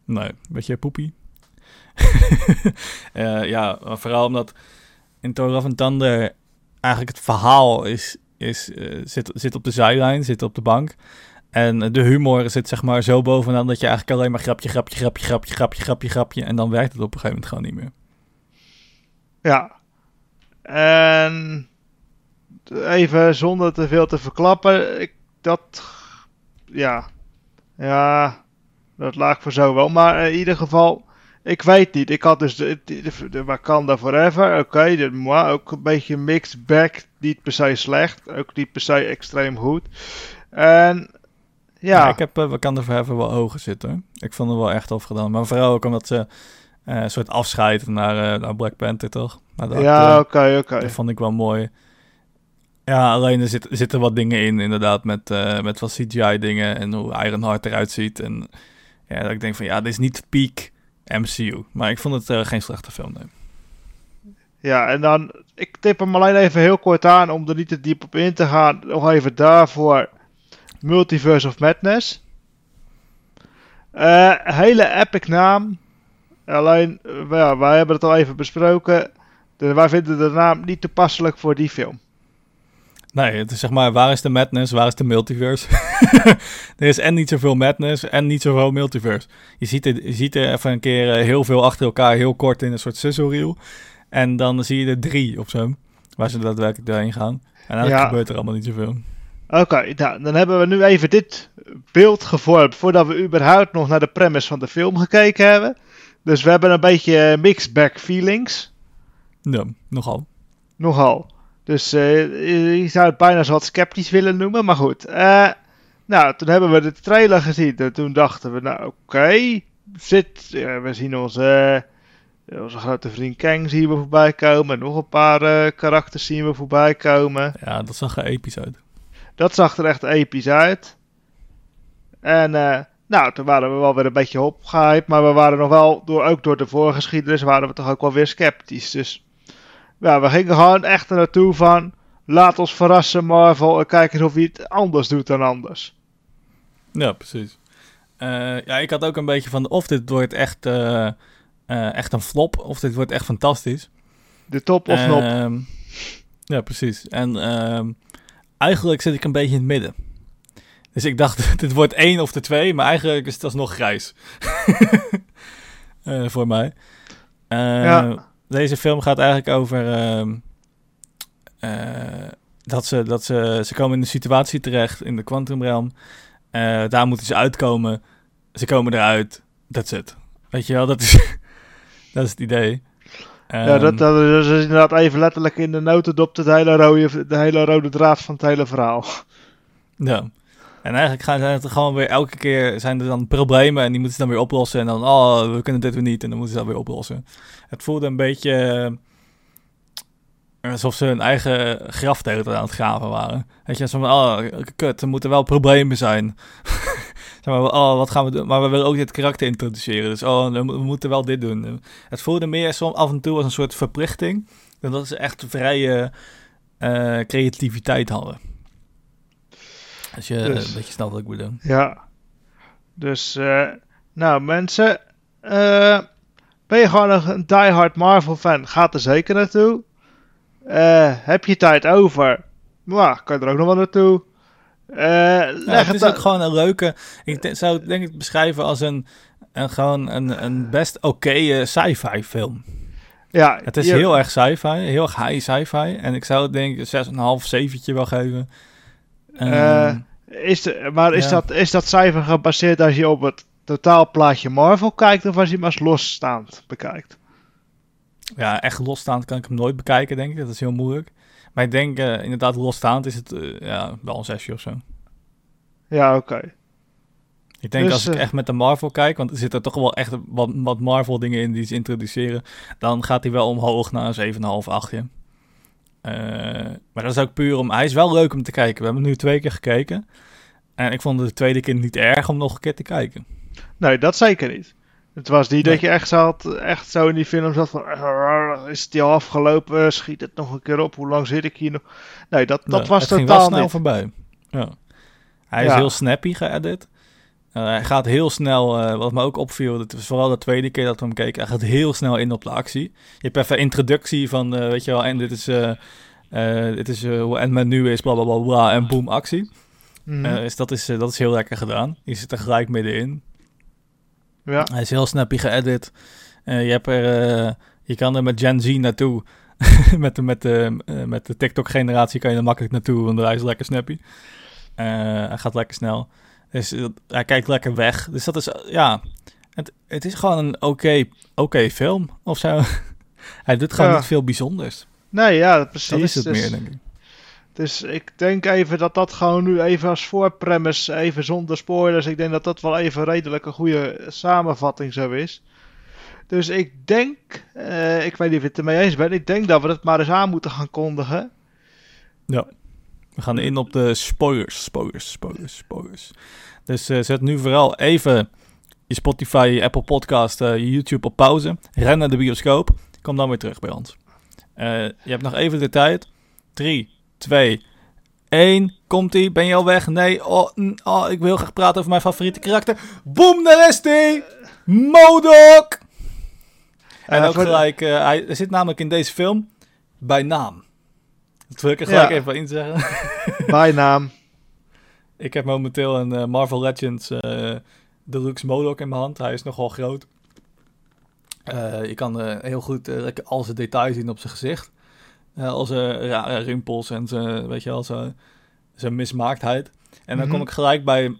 Nee, een beetje poepie. (laughs) Eh, ja, vooral omdat in Thor Love and Thunder eigenlijk het verhaal is, is, eh, zit, zit op de zijlijn, zit op de bank. En de humor zit zeg maar zo bovenaan dat je eigenlijk alleen maar grapje, grapje, grapje, grapje, grapje, grapje, grapje. En dan werkt het op een gegeven moment gewoon niet meer. Ja. En even zonder te veel te verklappen, ik, dat, ja, ja, dat laat ik voor zo wel. Maar in ieder geval, ik weet niet. Ik had dus de, de, de Wakanda Forever, oké, de moi, ook een beetje mixed bag, niet per se slecht, ook niet per se extreem goed. En Ja, ja, ik heb uh, Wakanda Forever wel hoger zitten. Ik vond het wel echt tof gedaan. Maar vooral ook omdat ze eh, een soort afscheiden naar, eh, naar Black Panther, toch? De ja, oké, oké. Dat vond ik wel mooi. Ja, alleen er zit, zitten wat dingen in, inderdaad, met, met wat CGI-dingen en hoe Ironheart eruit ziet. En ja, dat ik denk van, ja, dit is niet peak MCU. Maar ik vond het eh, geen slechte film. Ja, en dan, ik tip hem alleen even heel kort aan om er niet te diep op in te gaan. Nog even daarvoor Multiverse of Madness. Eh, hele epic naam. Alleen, eh, wij hebben het al even besproken. Wij vinden de naam niet toepasselijk voor die film. Nee, het is zeg maar, waar is de madness, waar is de multiverse? (laughs) er is en niet zoveel madness en niet zoveel multiverse. Je ziet er, je ziet er even een keer eh, heel veel achter elkaar, heel kort in een soort sizzle reel. En dan zie je er drie op zo, waar ze daadwerkelijk doorheen gaan. En eigenlijk Ja. gebeurt er allemaal niet zoveel. Oké, nou, dan hebben we nu even dit beeld gevormd voordat we überhaupt nog naar de premise van de film gekeken hebben. Dus we hebben een beetje mixed bag feelings. Ja, nogal. Nogal. Dus eh, je zou het bijna zo wat sceptisch willen noemen, maar goed. Eh, nou, toen hebben we de trailer gezien en toen dachten we, nou oké, zit, ja, we zien onze, onze grote vriend Kang zien we voorbij komen, nog een paar karakters zien we voorbij komen. Ja, dat zag er episch uit. Dat zag er echt episch uit. En nou, toen waren we wel weer een beetje opgehyped, maar we waren nog wel, door, ook door de voorgeschiedenis, waren we toch ook wel weer sceptisch. Dus ja, we gingen gewoon echt naartoe van, laat ons verrassen Marvel en kijk eens of hij het anders doet dan anders. Ja, precies. Eh, ja, ik had ook een beetje van, of dit wordt echt, eh, eh, echt een flop, of dit wordt echt fantastisch. De top of nop. Ehm, ja, precies. En ehm, eigenlijk zit ik een beetje in het midden. Dus ik dacht, (laughs) dit wordt één of de twee, maar eigenlijk is het alsnog grijs. (laughs) Voor mij. Ja. Deze film gaat eigenlijk over ehm, eh, dat, ze, dat ze, ze komen in een situatie terecht in de Quantum Realm. Eh, daar moeten ze uitkomen. Ze komen eruit. That's it. Weet je wel, dat is, (laughs) dat is het idee. ja, dat, Ehm, dat is inderdaad even letterlijk in de notendop de hele rode, de hele rode draad van het hele verhaal. Ja. En eigenlijk zijn het gewoon weer elke keer zijn er dan problemen en die moeten ze dan weer oplossen. En dan, oh, we kunnen dit weer niet en dan moeten ze dat weer oplossen. Het voelde een beetje eh, alsof ze hun eigen graf aan het graven waren. Weet je, zo van, oh, kut, er moeten wel problemen zijn. (laughs) zeg maar, oh, wat gaan we doen? Maar we willen ook dit karakter introduceren. Dus, oh, we moeten wel dit doen. Het voelde meer soms af en toe als een soort verplichting. Dan dat ze echt vrije eh, creativiteit hadden. Als je Dus- een beetje snel wat ik bedoel. Ja. Dus, eh, nou mensen, eh, ben je gewoon een, diehard Marvel fan? Ga er zeker naartoe. Eh, heb je tijd over? Nou, kan je er ook nog wel naartoe. Het is ook gewoon een leuke. Ik zou het denk ik beschrijven als een, een gewoon een, een best oké sci-fi film. ja, Het is je- heel erg sci-fi, heel erg high sci-fi. En ik zou het denk ik een 6,5, 7 wel geven. Eh, Is de, maar is, Ja. dat, is dat cijfer gebaseerd als je op het totaalplaatje Marvel kijkt of als je hem als losstaand bekijkt? ja, echt losstaand kan ik hem nooit bekijken, denk ik. Dat is heel moeilijk. Maar ik denk eh, inderdaad, losstaand is het eh, ja, wel een zesje of zo. Ja, oké. Ik denk Dus, als ik echt met de Marvel kijk, want er zitten toch wel echt wat, wat Marvel dingen in die ze introduceren, dan gaat hij wel omhoog naar een 7,5, 8. Eh, maar dat is ook puur om, hij is wel leuk om te kijken. We hebben nu twee keer gekeken. En ik vond de tweede keer niet erg om nog een keer te kijken. Nee, dat zeker niet. Het was niet Nee. dat je echt, zat, echt zo in die film zat van... "Ah, Is het al afgelopen? Schiet het nog een keer op? Hoe lang zit ik hier nog? Nee, dat, dat Ja, was het ging totaal wel snel niet. voorbij. Ja. Hij is heel snappy geëdit. Eh, hij gaat heel snel, eh, wat me ook opviel, dat was vooral de tweede keer dat we hem keken, hij gaat heel snel in op de actie. Je hebt even introductie van, eh, weet je wel, en dit is, dit is hoe Ant-Man nu is, bla bla bla bla, en boom, actie. Eh, dus dat is, dat is heel lekker gedaan. Je zit er gelijk middenin. ja. Hij is heel snappy geëdit. Je, hebt er, je kan er met Gen Z naartoe. (laughs) met, de, met, de, met de TikTok-generatie kan je er makkelijk naartoe, want hij is lekker snappy. Hij gaat lekker snel. Dus hij kijkt lekker weg. Dus dat is, eh, ja... Het, het is gewoon een oké oké film, of zo. (laughs) hij doet gewoon Ja. niet veel bijzonders. Nee, ja, precies. Dat is het dus, meer, denk ik. dus ik denk even dat dat gewoon nu even als voorpremise, even zonder spoilers. Ik denk dat dat wel even redelijk een goede samenvatting zo is. Dus ik denk, eh, ik weet niet of je het ermee eens bent, ik denk dat we het maar eens aan moeten gaan kondigen. We gaan in op de spoilers, spoilers, spoilers, spoilers. Dus eh, zet nu vooral even je Spotify, je Apple Podcast, eh, je YouTube op pauze. Ren naar de bioscoop. Kom dan weer terug bij ons. Eh, je hebt nog even de tijd. 3, 2, 1. Komt-ie? Ben je al weg? Nee. Oh, mm, oh, ik wil graag praten over mijn favoriete karakter. Boom, daar is hij! Modok! En Eh, ook gelijk, hij er zit namelijk in deze film bij naam. Dat wil ik er gelijk Ja. even in zeggen. (laughs) Bijnaam. Ik heb momenteel een eh, Marvel Legends eh Deluxe Modok in mijn hand. Hij is nogal groot. Eh, je kan heel goed lekker al zijn details zien op zijn gezicht. Al zijn rimpels en zijn, weet je wel, zijn, zijn mismaaktheid. En dan Mhm. kom ik gelijk bij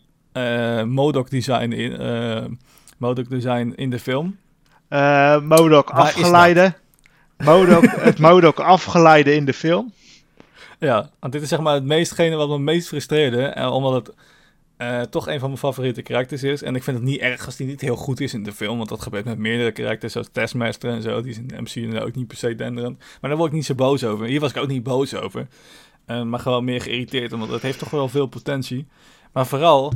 Modok design in, Modok design in de film. Modok afgeleide. Modok, het Modok afgeleide in de film. Ja, want dit is zeg maar het meestgene wat me meest frustreerde. eh, omdat het eh, toch een van mijn favoriete karakters is. En ik vind het niet erg als die niet heel goed is in de film. Want dat gebeurt met meerdere karakters zoals Taskmaster en zo. Die is in de MCU ook niet per se denderend. Maar daar word ik niet zo boos over. Hier was ik ook niet boos over. Eh, maar gewoon meer geïrriteerd. Omdat het heeft toch wel veel potentie. Maar vooral,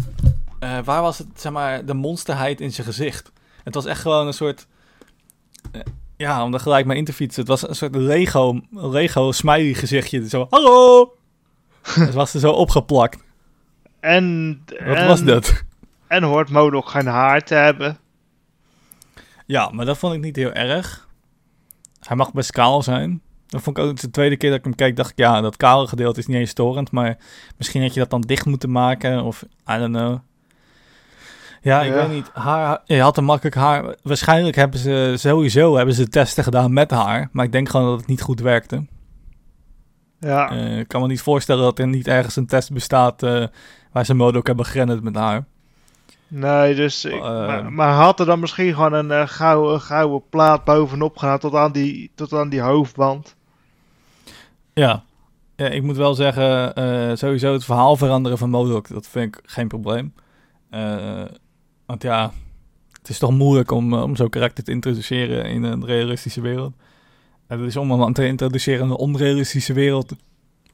waar was het, zeg maar, de monsterheid in zijn gezicht? Het was echt gewoon een soort... ja, om er gelijk maar in te fietsen. Het was een soort Lego, Lego smiley gezichtje. Zo, hallo! (laughs) Het was er zo opgeplakt. En, Wat en, was dat? En hoort Modok geen haar te hebben. Ja, maar dat vond ik niet heel erg. Hij mag best kaal zijn. Dat vond ik ook de tweede keer dat ik hem keek, dacht ik, ja, dat kale gedeelte is niet eens storend, maar misschien had je dat dan dicht moeten maken, of I don't know. Ja, ik Ja. weet niet. Haar, je had een makkelijk haar. Waarschijnlijk hebben ze sowieso hebben ze testen gedaan met haar, maar ik denk gewoon dat het niet goed werkte. Ja, Eh, ik kan me niet voorstellen dat er niet ergens een test bestaat eh, waar ze Modok hebben gerenderd met haar. Nee, dus ik, Eh, maar, maar had er dan misschien gewoon een gouden, gouden plaat bovenop gedaan tot aan die, tot aan die hoofdband? Ja. ja, ik moet wel zeggen, sowieso het verhaal veranderen van Modok, dat vind ik geen probleem. Want ja, het is toch moeilijk om, eh, om zo'n karakter te introduceren in een realistische wereld. En het is om hem te introduceren in een onrealistische wereld.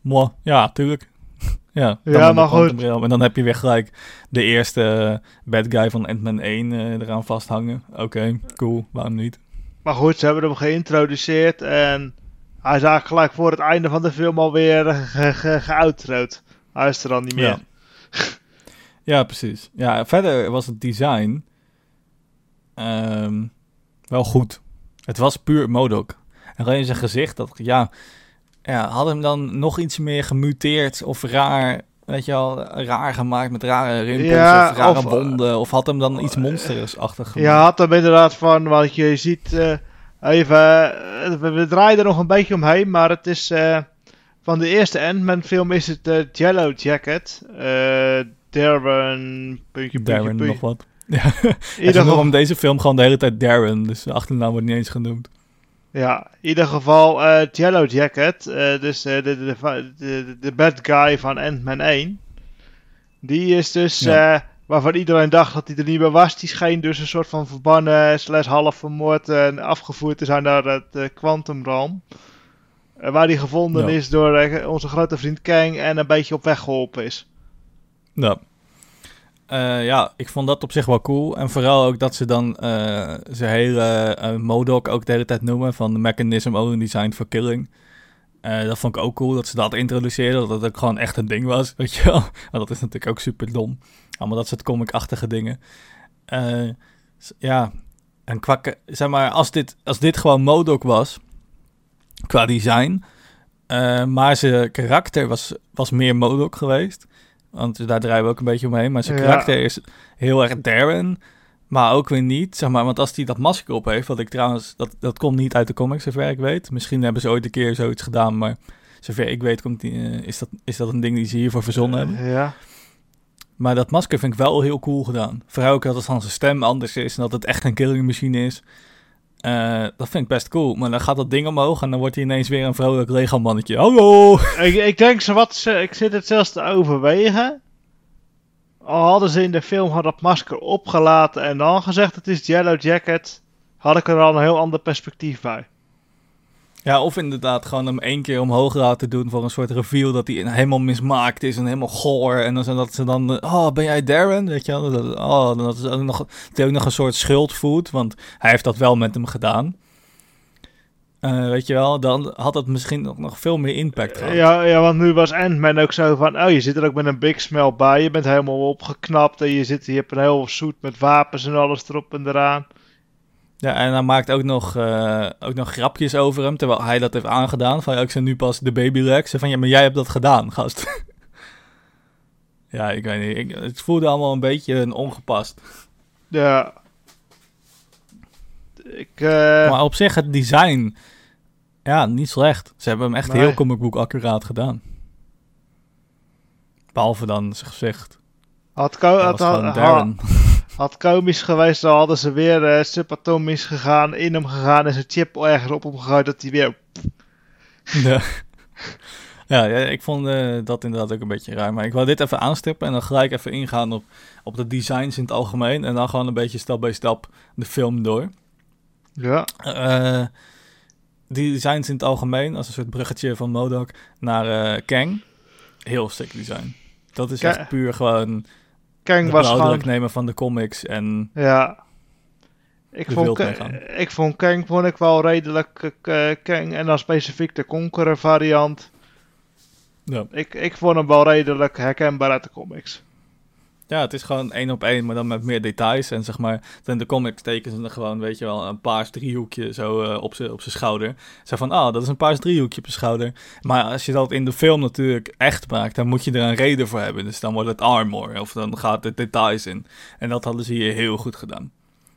Moi, ja, tuurlijk. (laughs) ja, Ja, maar goed. En dan heb je weer gelijk de eerste eh, bad guy van Ant-Man 1 eh, eraan vasthangen. Oké, cool, waarom niet? Maar goed, ze hebben hem geïntroduceerd en hij is eigenlijk gelijk voor het einde van de film alweer ge- ge- geoutrood. Hij is er dan niet meer. Ja. Ja, precies. Ja, verder was het design ehm, wel goed. Het was puur Modok. En alleen zijn gezicht, dat, ja, ja, had hem dan nog iets meer gemuteerd of raar, weet je wel, raar gemaakt met rare rimpels Ja, of rare of, eh, wonden. Of had hem dan iets monstersachtig Je gemaakt. had hem inderdaad van, want je ziet eh, even, eh, we, draaien er nog een beetje omheen, maar het is eh, van de eerste Ant-Man film is het eh, Yellow Jacket. Darren, puntje, Darren nog wat. (laughs) Ja, ieder noemen deze film gewoon de hele tijd Darren, dus de achternaam wordt niet eens genoemd. ja, in ieder geval het Yellow Jacket, eh, dus eh, de, de, de, de, bad guy van Ant-Man 1. Die is dus, Ja. waarvan iedereen dacht dat hij er niet meer was, die scheen dus een soort van verbannen slash half vermoord en afgevoerd te zijn naar het Quantum Realm. Eh, waar hij gevonden Ja. is door onze grote vriend Kang en een beetje op weg geholpen is. Ja. Eh, ja, ik vond dat op zich wel cool. En vooral ook dat ze dan eh zijn hele eh Modok ook de hele tijd noemen van de mechanism only designed for killing. Dat vond ik ook cool dat ze dat introduceerden, dat ook gewoon echt een ding was, (laughs) weet je wel. Maar dat is natuurlijk ook super dom. Allemaal dat soort comic-achtige dingen. Ja, en qua, zeg maar, als dit, als dit gewoon Modok was, qua design, maar zijn karakter was, was meer Modok geweest. Want daar draaien we ook een beetje omheen. Maar zijn Ja. karakter is heel erg Darren. Maar ook weer niet. Zeg maar, want als hij dat masker op heeft. Wat ik trouwens. Dat, dat komt niet uit de comics, zover ik weet. Misschien hebben ze ooit een keer zoiets gedaan. Maar zover ik weet, komt die, eh, is, dat, is dat een ding die ze hiervoor verzonnen hebben. Ja. Maar dat masker vind ik wel heel cool gedaan. Vooral ook dat het van zijn stem anders is. En dat het echt een killing machine is. Eh, dat vind ik best cool. Maar dan gaat dat ding omhoog. En dan wordt hij ineens weer een vrolijk Lego mannetje. Hallo! ik, ik denk ze wat ze, ik zit het zelfs te overwegen. Al hadden ze in de film had dat masker opgelaten en dan gezegd het is Yellow Jacket, had ik er al een heel ander perspectief bij. Ja, of inderdaad gewoon hem één keer omhoog laten doen voor een soort reveal dat hij helemaal mismaakt is en helemaal goor. En dan dat ze dan, oh, ben jij Darren? Weet je wel? Dat, oh, dat is ook nog, dat ook nog een soort schuld voelt, want hij heeft dat wel met hem gedaan. Eh, weet je wel, dan had het misschien nog, nog veel meer impact gehad. Ja, ja, want nu was Ant-Man ook zo van, oh je zit er ook met een big smell bij, je bent helemaal opgeknapt en je, zit, je hebt een heel zoet met wapens en alles erop en eraan. Ja, en hij maakt ook nog, eh, ook nog grapjes over hem, terwijl hij dat heeft aangedaan. Van, ja, ik zijn nu pas de baby Lex. Van, ja, maar jij hebt dat gedaan, gast. (laughs) ja, ik weet niet. Ik, het voelde allemaal een beetje een ongepast. Ja. Ik, eh, Maar op zich, het design, ja, niet slecht. Ze hebben hem echt Nee. heel comicboek accuraat gedaan. Behalve dan zijn gezicht. had, had, had. Had komisch geweest, dan hadden ze weer eh, subatomisch gegaan, in hem gegaan en zijn chip ergens op hem gegooid dat hij weer... Ja. Ja, ik vond eh, dat inderdaad ook een beetje raar. Maar ik wou dit even aanstippen en dan gelijk even ingaan op, op de designs in het algemeen. En dan gewoon een beetje stap bij stap de film door. Ja. Eh, die designs in het algemeen, als een soort bruggetje van Modok naar Kang. Heel sick design. Dat is echt puur gewoon Kang was gewoon... nemen van de comics. En Ja. Ik vond, wild Ka- meegaan. ik vond Kang vond ik wel redelijk eh, Kang en dan specifiek de Conqueror variant. ja. Ik, ik vond hem wel redelijk herkenbaar uit de comics. Ja, het is gewoon één op één, maar dan met meer details. En zeg maar, in de comics tekenen ze er gewoon, weet je wel, een paars driehoekje zo eh, op zijn op zijn schouder. Zo van, ah, dat is een paars driehoekje op je schouder. Maar als je dat in de film natuurlijk echt maakt, dan moet je er een reden voor hebben. Dus dan wordt het armor, of dan gaat het details in. En dat hadden ze hier heel goed gedaan.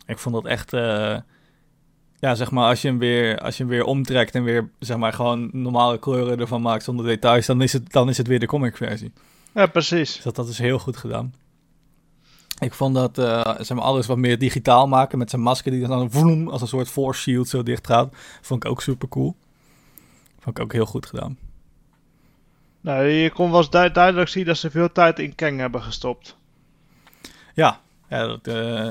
Ik vond dat echt, eh, ja, zeg maar, als je hem weer, als je hem weer omtrekt en weer, zeg maar, gewoon normale kleuren ervan maakt zonder details, dan is het, dan is het weer de comic versie. Ja, precies. Dus dat, dat is heel goed gedaan. Ik vond dat uh, zeg maar, alles wat meer digitaal maken met zijn masker die dan vroom, als een soort force shield zo dicht gaat. Vond ik ook super cool. Vond ik ook heel goed gedaan. Nou, je kon wel eens duidelijk zien dat ze veel tijd in Kang hebben gestopt. Ja, ja dat, uh,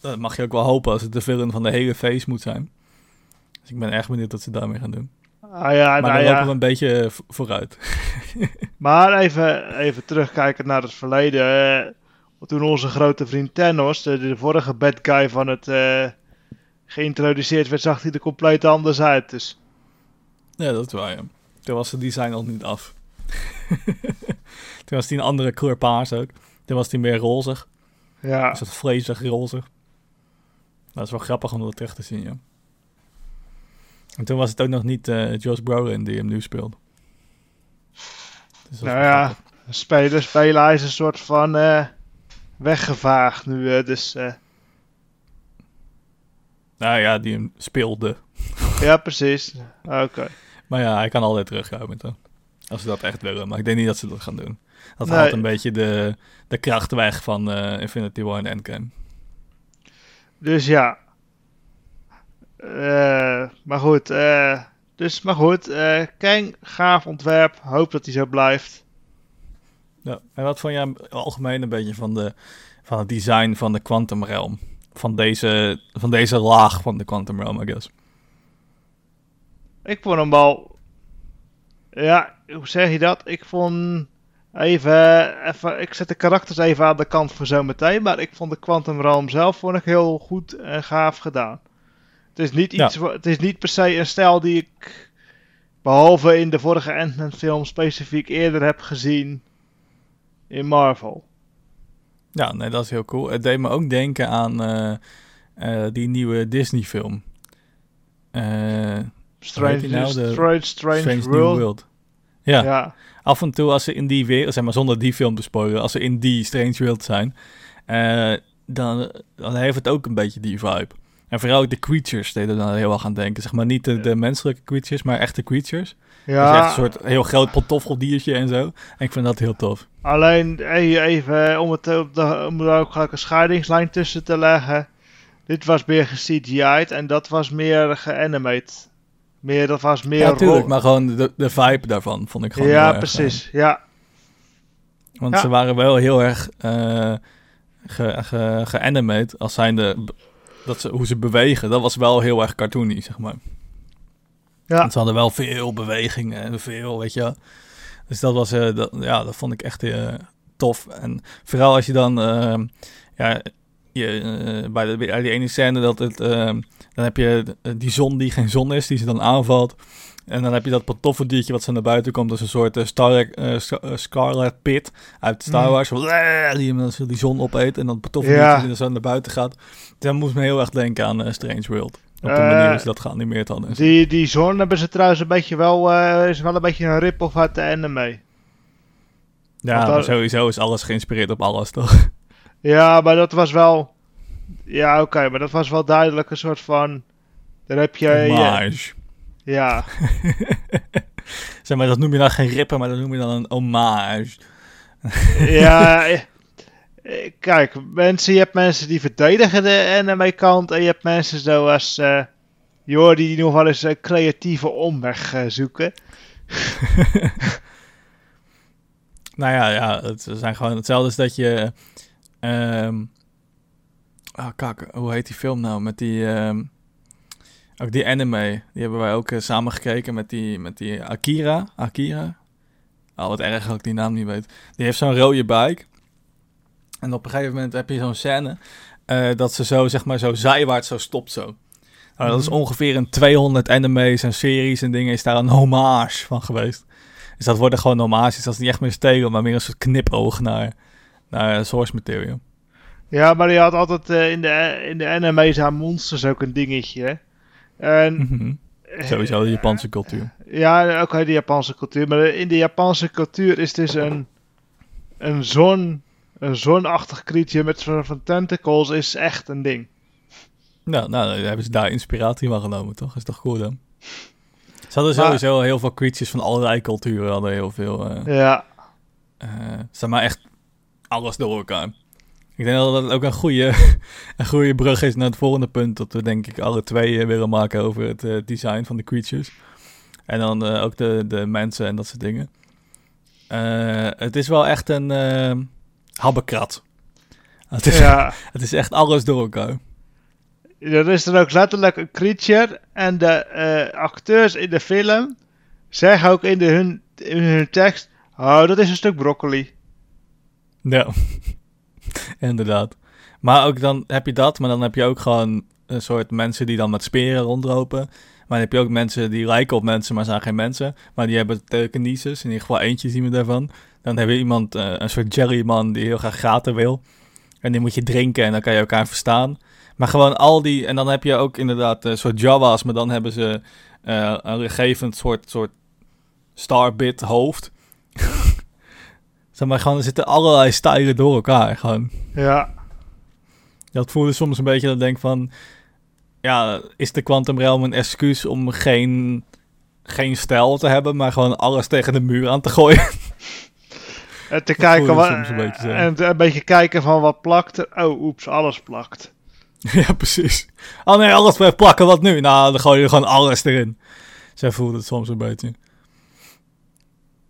dat mag je ook wel hopen als het de film van de hele face moet zijn. Dus ik ben erg benieuwd wat ze daarmee gaan doen. Ah, ja, maar nou, dan ja. lopen we een beetje vooruit. maar even, even terugkijken naar het verleden. Toen onze grote vriend Thanos, de, de, vorige bad guy van het uh, geïntroduceerd werd, zag hij er compleet anders uit. Dus. Ja, dat is waar, ja. Toen was het design al niet af. (laughs) Toen was hij een andere kleur paars ook. Toen was hij meer rozig. Ja. Dus dat vleesig rozig. Dat is wel grappig om dat terug te zien, ja. En toen was het ook nog niet uh, Josh Brolin die hem nu speelde. Dus nou ja, spelen, spelen is een soort van uh, weggevaagd nu, uh, dus... Nou ja, die hem speelde. (laughs) ja, precies. Oké. Okay. Maar ja, hij kan altijd terugkomen dan. Als ze dat echt willen. Maar ik denk niet dat ze dat gaan doen. Dat Nee. haalt een beetje de, de kracht weg van eh, Infinity War en Endgame. Dus ja. Eh, maar goed. eh, dus, maar goed. eh Kang, gaaf ontwerp. Hoop dat hij zo blijft. Ja. En wat vond jij algemeen een beetje van, de, van het design van de Quantum Realm? Van deze, van deze laag van de Quantum Realm, I guess. Ik vond hem wel. Ja, hoe zeg je dat? Ik vond. Even, even. Ik zet de karakters even aan de kant voor zometeen. Maar ik vond de Quantum Realm zelf vond ik heel goed en gaaf gedaan. Het is niet, Ja. iets, wa- het is niet per se een stijl die ik. Behalve in de vorige Ant-Man film specifiek eerder heb gezien. In Marvel. Ja, nee, dat is heel cool. Het deed me ook denken aan eh, eh, die nieuwe Disney film. Eh, Strange, nou? De Strange, Strange, Strange New World. Ja. Ja. af en toe als ze in die wereld, zeg maar zonder die film te spoilen, als ze in die Strange World zijn, dan, dan heeft het ook een beetje die vibe. En vooral ook de creatures deden dan heel erg aan denken. Zeg maar niet de, de menselijke creatures, maar echte creatures. Ja, Dus echt een soort heel groot pantoffeldiertje en zo. En ik vind dat heel tof. Alleen even om, het, op de, om er ook gelijk een scheidingslijn tussen te leggen. Dit was meer ge-CGI'd en dat was meer geanimated. Meer, dat was meer Ja, natuurlijk. Maar gewoon de, de vibe daarvan vond ik gewoon heel Ja, erg, precies. Ja. eh, want Ja. ze waren wel heel erg eh ge, ge, als zijnde... Dat ze, hoe ze bewegen, dat was wel heel erg cartoony, zeg maar. Ja. Ze hadden wel veel bewegingen en veel, weet je. Dus dat was, eh, dat, ja, dat vond ik echt eh, tof. En vooral als je dan, eh, ja, je, bij, de, bij die ene scène dat het, dan heb je die zon die geen zon is, die ze dan aanvalt. En dan heb je dat pantoffeldiertje wat zo naar buiten komt. Dat is een soort Star, Scar- Scarlet Pit uit Star. Wars. Die hem die zon opeet en dan pantoffeldiertje Ja. die dan zo naar buiten gaat. Dan moest me heel erg denken aan Strange World. Op de Eh, manier hoe ze dat geanimeerd hadden. Die, die zon hebben ze trouwens een beetje wel, eh, is wel een beetje een rip-off uit de anime. Ja, sowieso is alles geïnspireerd op alles, toch? Ja, maar dat was wel... Ja, oké, maar dat was wel duidelijk een soort van... Daar heb je... Ja, Homage. (laughs) ja, zeg maar, dat noem je dan geen rippen, maar dat noem je dan een homage. ja, eh, (laughs) eh, kijk, mensen, je hebt mensen die verdedigen de anime kant en je hebt mensen zoals eh joh, die nog wel eens een creatieve omweg eh, zoeken. (laughs) Nou ja, ja, het zijn gewoon hetzelfde als dat je... ehm ah, kak, hoe heet die film nou? Met die... ehm, ook die anime, die hebben wij ook eh, samen gekeken met die, met die Akira. Akira? Oh, wat erg dat ik die naam niet weet. Die heeft zo'n rode bike. En op een gegeven moment heb je zo'n scène... eh, dat ze zo, zeg maar, zo zijwaarts zo stopt zo. Nou, dat is Mhm. ongeveer in 200 anime's en series en dingen is daar een hommage van geweest. Dus dat worden gewoon homages. Dat is niet echt meer stelen, maar meer een soort knipoog naar, naar source material. Ja, maar je had altijd eh, in, de, in de anime's aan monsters ook een dingetje. En, Mhm. Sowieso de Japanse cultuur. Ja, ook uit de Japanse cultuur. Maar in de Japanse cultuur is dus een, een zon, een zonachtig creature met soort van tentacles is echt een ding. Nou, nou, dan hebben ze daar inspiratie van genomen, toch? Is toch cool dan? Ze hadden Maar- sowieso heel veel creatures van allerlei culturen. Hadden heel veel, eh Ja, eh, zeg maar echt alles door elkaar. Ik denk dat dat ook een goede, (laughs) een goede brug is naar het volgende punt. Dat we denk ik alle twee eh, willen maken over het design van de creatures. En dan ook de, de mensen en dat soort dingen. Het is wel echt een habbekrat. Het is, Ja, (laughs) het is echt alles door elkaar. er is er ook letterlijk een creature. En de eh, acteurs in de film zeggen ook in, de hun, in hun tekst: Oh, dat is een stuk broccoli. Ja, (laughs) inderdaad. Maar ook dan heb je dat, maar dan heb je ook gewoon een soort mensen die dan met speren rondlopen. Maar dan heb je ook mensen die lijken op mensen, maar zijn geen mensen. Maar die hebben telekinesis, in ieder geval eentje zien we daarvan. Dan heb je iemand, eh, een soort jellyman die heel graag gaten wil. En die moet je drinken en dan kan je elkaar verstaan. Maar gewoon al die, en dan heb je ook inderdaad een soort Jawa's, maar dan hebben ze eh, een gegevend soort, soort starbit hoofd. (laughs) zeg maar, gewoon, er zitten allerlei stijlen door elkaar, gewoon. Ja, Dat voelde soms een beetje dat ik denk van... Ja, is de Quantum Realm een excuus om geen, geen stijl te hebben... maar gewoon alles tegen de muur aan te gooien? (laughs) en te Dat kijken wat, soms een beetje en een beetje kijken van wat plakt er. Oh, oeps, alles plakt. (laughs) ja, precies. Oh nee, alles blijft plakken, wat nu? Nou, dan gooi je gewoon alles erin. Zo voelde het soms een beetje.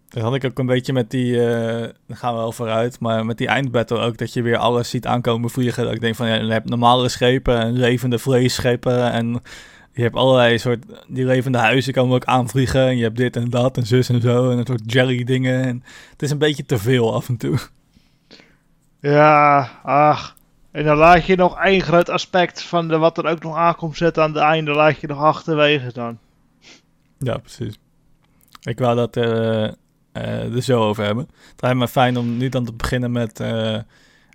Dat had ik ook een beetje met die... eh dan gaan we wel vooruit, maar met die eindbattle ook... dat je weer alles ziet aankomen vliegen. Dat ik denk van, ja, je hebt normale schepen en levende vleesschepen... en je hebt allerlei soort... die levende huizen komen ook aanvliegen... en je hebt dit en dat en zus en zo... en een soort jelly dingen. En het is een beetje te veel af en toe. Ja, ach. En dan laat je nog één groot aspect van de, wat er ook nog aankomt zetten aan het einde, laat je nog achterwege dan. Ja, precies. Ik wou dat eh, er zo over hebben. Het lijkt me fijn om nu dan te beginnen met eh,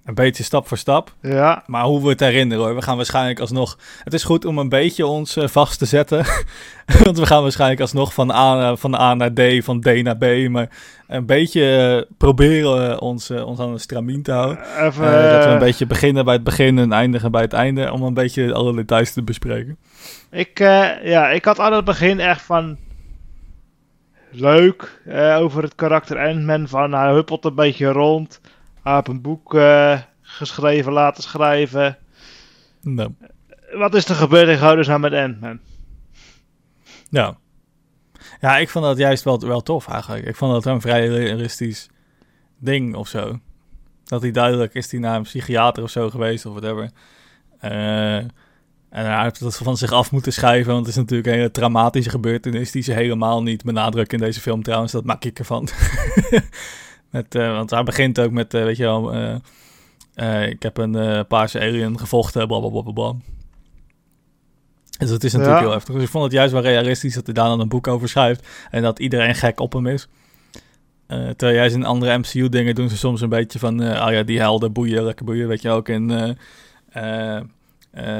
een beetje stap voor stap. Ja, Maar hoe we het herinneren hoor. We gaan waarschijnlijk alsnog... Het is goed om een beetje ons eh, vast te zetten. (laughs) Want we gaan waarschijnlijk alsnog van A, naar- van A naar D, van D naar B. Maar een beetje eh, proberen eh, ons, ons aan een stramien te houden. even. Dat we een beetje beginnen bij het begin en eindigen bij het einde. Om een beetje alle details te bespreken. Ik, ja, ik had aan het begin echt van. Leuk over het karakter Ant-Man. Van hij huppelt een beetje rond. Hij heeft een boek eh, geschreven, laten schrijven. Nou, Wat is er gebeurd in godesnaam met Ant-Man? Ja. Ja, ik vond dat juist wel, wel tof eigenlijk. Ik vond dat een vrij realistisch ding of zo. Dat hij duidelijk is hij naar een psychiater of zo geweest of whatever. Eh, en hij heeft dat van zich af moeten schrijven, want het is natuurlijk een hele traumatische gebeurtenis die ze helemaal niet benadrukken in deze film trouwens. Dat maak ik ervan. (laughs) met, eh, want hij begint ook met, eh, weet je wel, eh, ik heb een paarse alien gevochten, blablabla. Dus dat is natuurlijk Ja. heel heftig. Dus ik vond het juist wel realistisch dat hij daar dan een boek over schrijft. En dat iedereen gek op hem is. Terwijl juist in andere MCU-dingen doen ze soms een beetje van... ah ja, die helden boeien, lekker boeien. Weet je ook in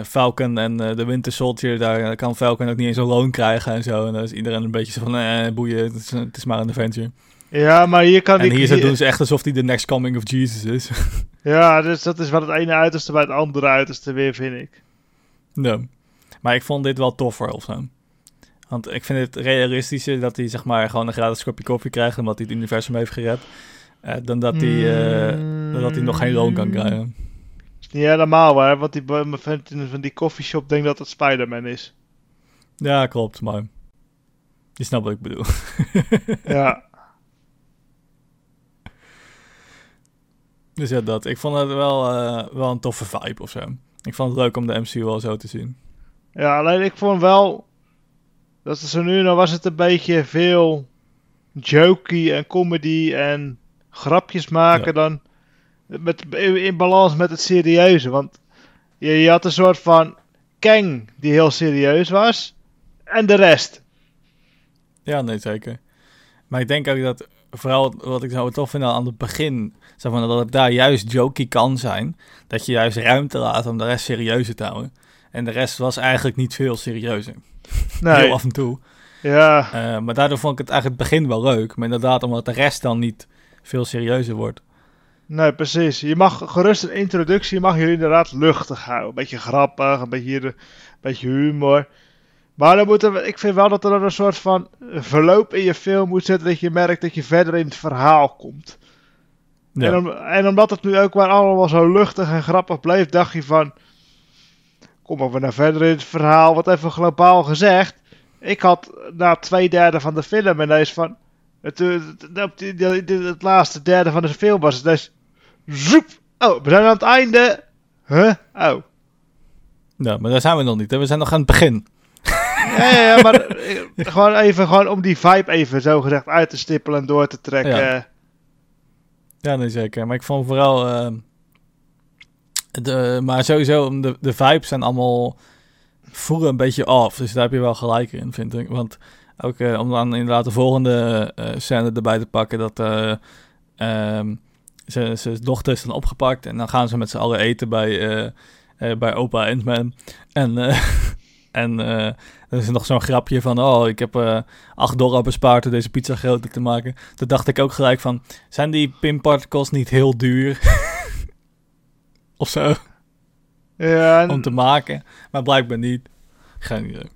Falcon en de Winter Soldier... daar kan Falcon ook niet eens een loon krijgen en zo. En dan is iedereen een beetje zo van... eh, boeien, het is, het is maar een adventure. Ja, maar hier kan En ik. hier zo doen ze echt alsof hij de next coming of Jesus is. (laughs) Ja, dus dat is wat het ene uiterste bij het andere uiterste weer, vind ik. Ja. Maar ik vond dit wel toffer of zo. Want ik vind het realistischer dat hij zeg maar gewoon een gratis kopje koffie krijgt... omdat hij het universum heeft gered. eh, dan dat hij, eh, dan dat hij nog geen loon kan krijgen. Is niet helemaal waar, want die mijn vent van die koffieshop denkt dat het Spider-Man is. Ja, klopt, maar... Je snapt wat ik bedoel. Ja. (laughs) dus ja, dat. Ik vond het wel, eh, wel een toffe vibe of zo. Ik vond het leuk om de MCU al zo te zien. Ja, alleen ik vond wel. Dat is zo nu dan was het een beetje veel jokey en comedy en grapjes maken Ja. dan. Met, in, in balans met het serieuze. Want je, je had een soort van Kang die heel serieus was. En de rest. Ja, nee, zeker. Maar ik denk ook dat, vooral wat ik zo tof vind aan het begin, zeg maar, dat het daar juist jokey kan zijn. Dat je juist ruimte laat om de rest serieuzer te houden. En de rest was eigenlijk niet veel serieuzer. Heel Nee. af en toe. Ja. Eh, maar daardoor vond ik het eigenlijk het begin wel leuk. Maar inderdaad, omdat de rest dan niet veel serieuzer wordt. Nee, precies. Je mag gerust een introductie mag je inderdaad luchtig houden. Een beetje grappig, een beetje, een beetje humor. Maar dan moet er, ik vind wel dat er dan een soort van verloop in je film moet zitten. Dat je merkt dat je verder in het verhaal komt. Ja. En, om- en omdat het nu ook maar allemaal zo luchtig en grappig bleef, dacht je van... Kom maar naar verder in het verhaal, wat even globaal gezegd. Ik had na twee derde van de film ineens van... Het, het, het, die- het laatste derde van de film was dus... Zoep! Oh, we zijn aan het einde. Huh? Oh. Ja, maar daar zijn we nog niet. Hè? We zijn nog aan het begin. Ja, maar eh, gewoon even gewoon om die vibe even zo gezegd uit te stippelen en door te trekken. Ja. Nee, zeker. Maar ik vond vooral... eh, de, maar sowieso, de, de vibes zijn allemaal... voelen een beetje af. Dus daar heb je wel gelijk in, vind ik. Want ook eh, om dan inderdaad de volgende eh scène erbij te pakken... dat ehm, ze- zijn dochter is dan opgepakt... en dan gaan ze met z'n allen eten bij, bij opa Ant-Man. En... En eh, (laughs) er is nog zo'n grapje van, oh, ik heb eh 8 dollar bespaard om deze pizza groter te maken. Toen dacht ik ook gelijk van, zijn die pinparticles niet heel duur? (laughs) of zo, Ja, en, om te maken. Maar blijkbaar niet. Geen idee.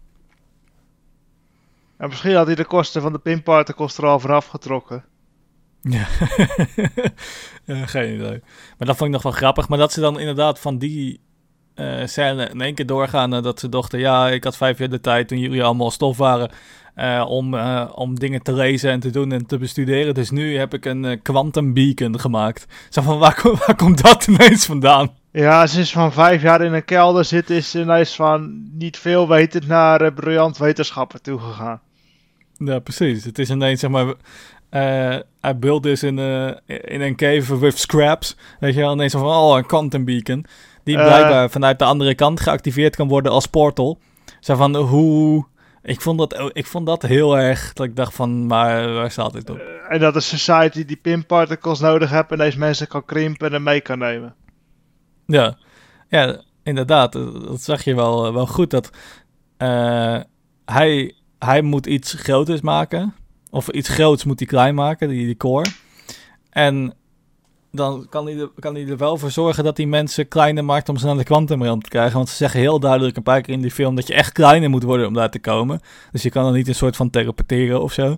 en misschien had hij de kosten van de pinparticles er al vanaf getrokken. Ja. (laughs) Ja, geen idee. Maar dat vond ik nog wel grappig. Maar dat ze dan inderdaad van die eh scène in één keer doorgaan. eh, dat ze dachten, ja, ik had vijf jaar de tijd toen jullie allemaal stof waren. eh, om, om dingen te lezen en te doen en te bestuderen. Dus nu heb ik een quantum beacon gemaakt. Zo van, waar, kom- waar komt dat ineens vandaan? Ja, ze is van vijf jaar in een kelder zitten, is ze ineens van niet veel wetend naar briljant wetenschapper toegegaan. Ja, precies. Het is ineens, zeg maar... eh I built this in, a, in een cave with scraps. Weet je wel, ineens van, oh, een quantum beacon. Die Eh. blijkbaar vanuit de andere kant geactiveerd kan worden als portal. Zo van, hoe... Ik vond, dat, ik vond dat heel erg, dat ik dacht van, maar waar staat dit op? En dat de society die pinparticles nodig heeft en deze mensen kan krimpen en mee kan nemen. Ja, ja inderdaad. Dat zag je wel, wel goed. Dat eh, hij, hij moet iets groters maken. Of iets groots moet hij klein maken, die, die core. En dan kan hij, er, kan er wel voor zorgen dat die mensen kleiner maakt om ze naar de kwantumrand te krijgen. Want ze zeggen heel duidelijk een paar keer in die film dat je echt kleiner moet worden om daar te komen. Dus je kan dan niet een soort van teleporteren of zo.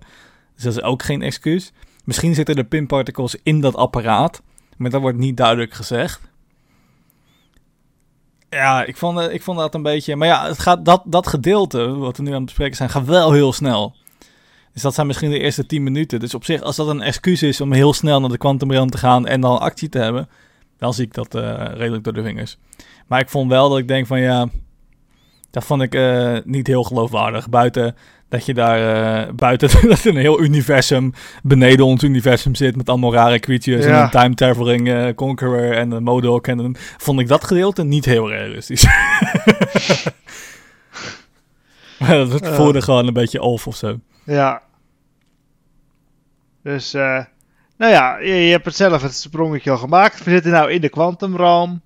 Dus dat is ook geen excuus. Misschien zitten er pinparticles in dat apparaat. Maar dat wordt niet duidelijk gezegd. Ja, ik vond, eh, ik vond dat een beetje... Maar ja, het gaat, dat, dat gedeelte, wat we nu aan het bespreken zijn, gaat wel heel snel. Dus dat zijn misschien de eerste 10 minuten. Dus op zich, als dat een excuus is om heel snel naar de kwantumrand te gaan en dan actie te hebben, dan zie ik dat eh, redelijk door de vingers. Maar ik vond wel dat ik denk van ja, dat vond ik eh, niet heel geloofwaardig. Buiten dat je daar, eh, buiten (laughs) dat er een heel universum beneden ons universum zit met allemaal rare creatures en een time traveling conqueror en een modok en dan vond ik dat gedeelte niet heel realistisch. (laughs) Maar dat voelde gewoon een beetje off of zo. Ja. Dus, eh nou ja, je, je hebt het zelf het sprongetje al gemaakt. We zitten nou in de kwantumrealm.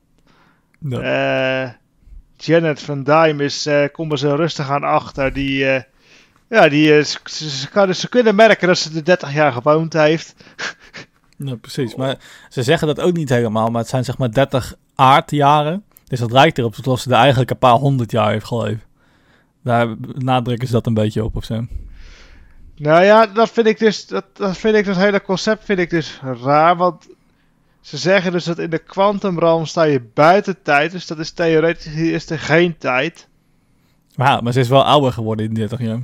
Ja. Eh, Janet van Dyne is, eh komen ze rustig aan achter. Die, ja, die, eh, ze, ze, ze kan- ze kunnen merken dat ze er 30 jaar gewoond heeft. (laughs) Ja, precies. Maar ze zeggen dat ook niet helemaal, maar het zijn zeg maar 30 aardjaren. Dus dat lijkt erop alsof ze er eigenlijk een paar honderd jaar heeft geleefd. Daar nadrukken ze dat een beetje op of zo. Nou ja, dat vind ik dus, dat, dat vind ik dat hele concept vind ik dus raar, want ze zeggen dus dat in de kwantumrealm sta je buiten tijd, dus dat is theoretisch is er geen tijd. Maar, maar ze is wel ouder geworden in 30 jaar.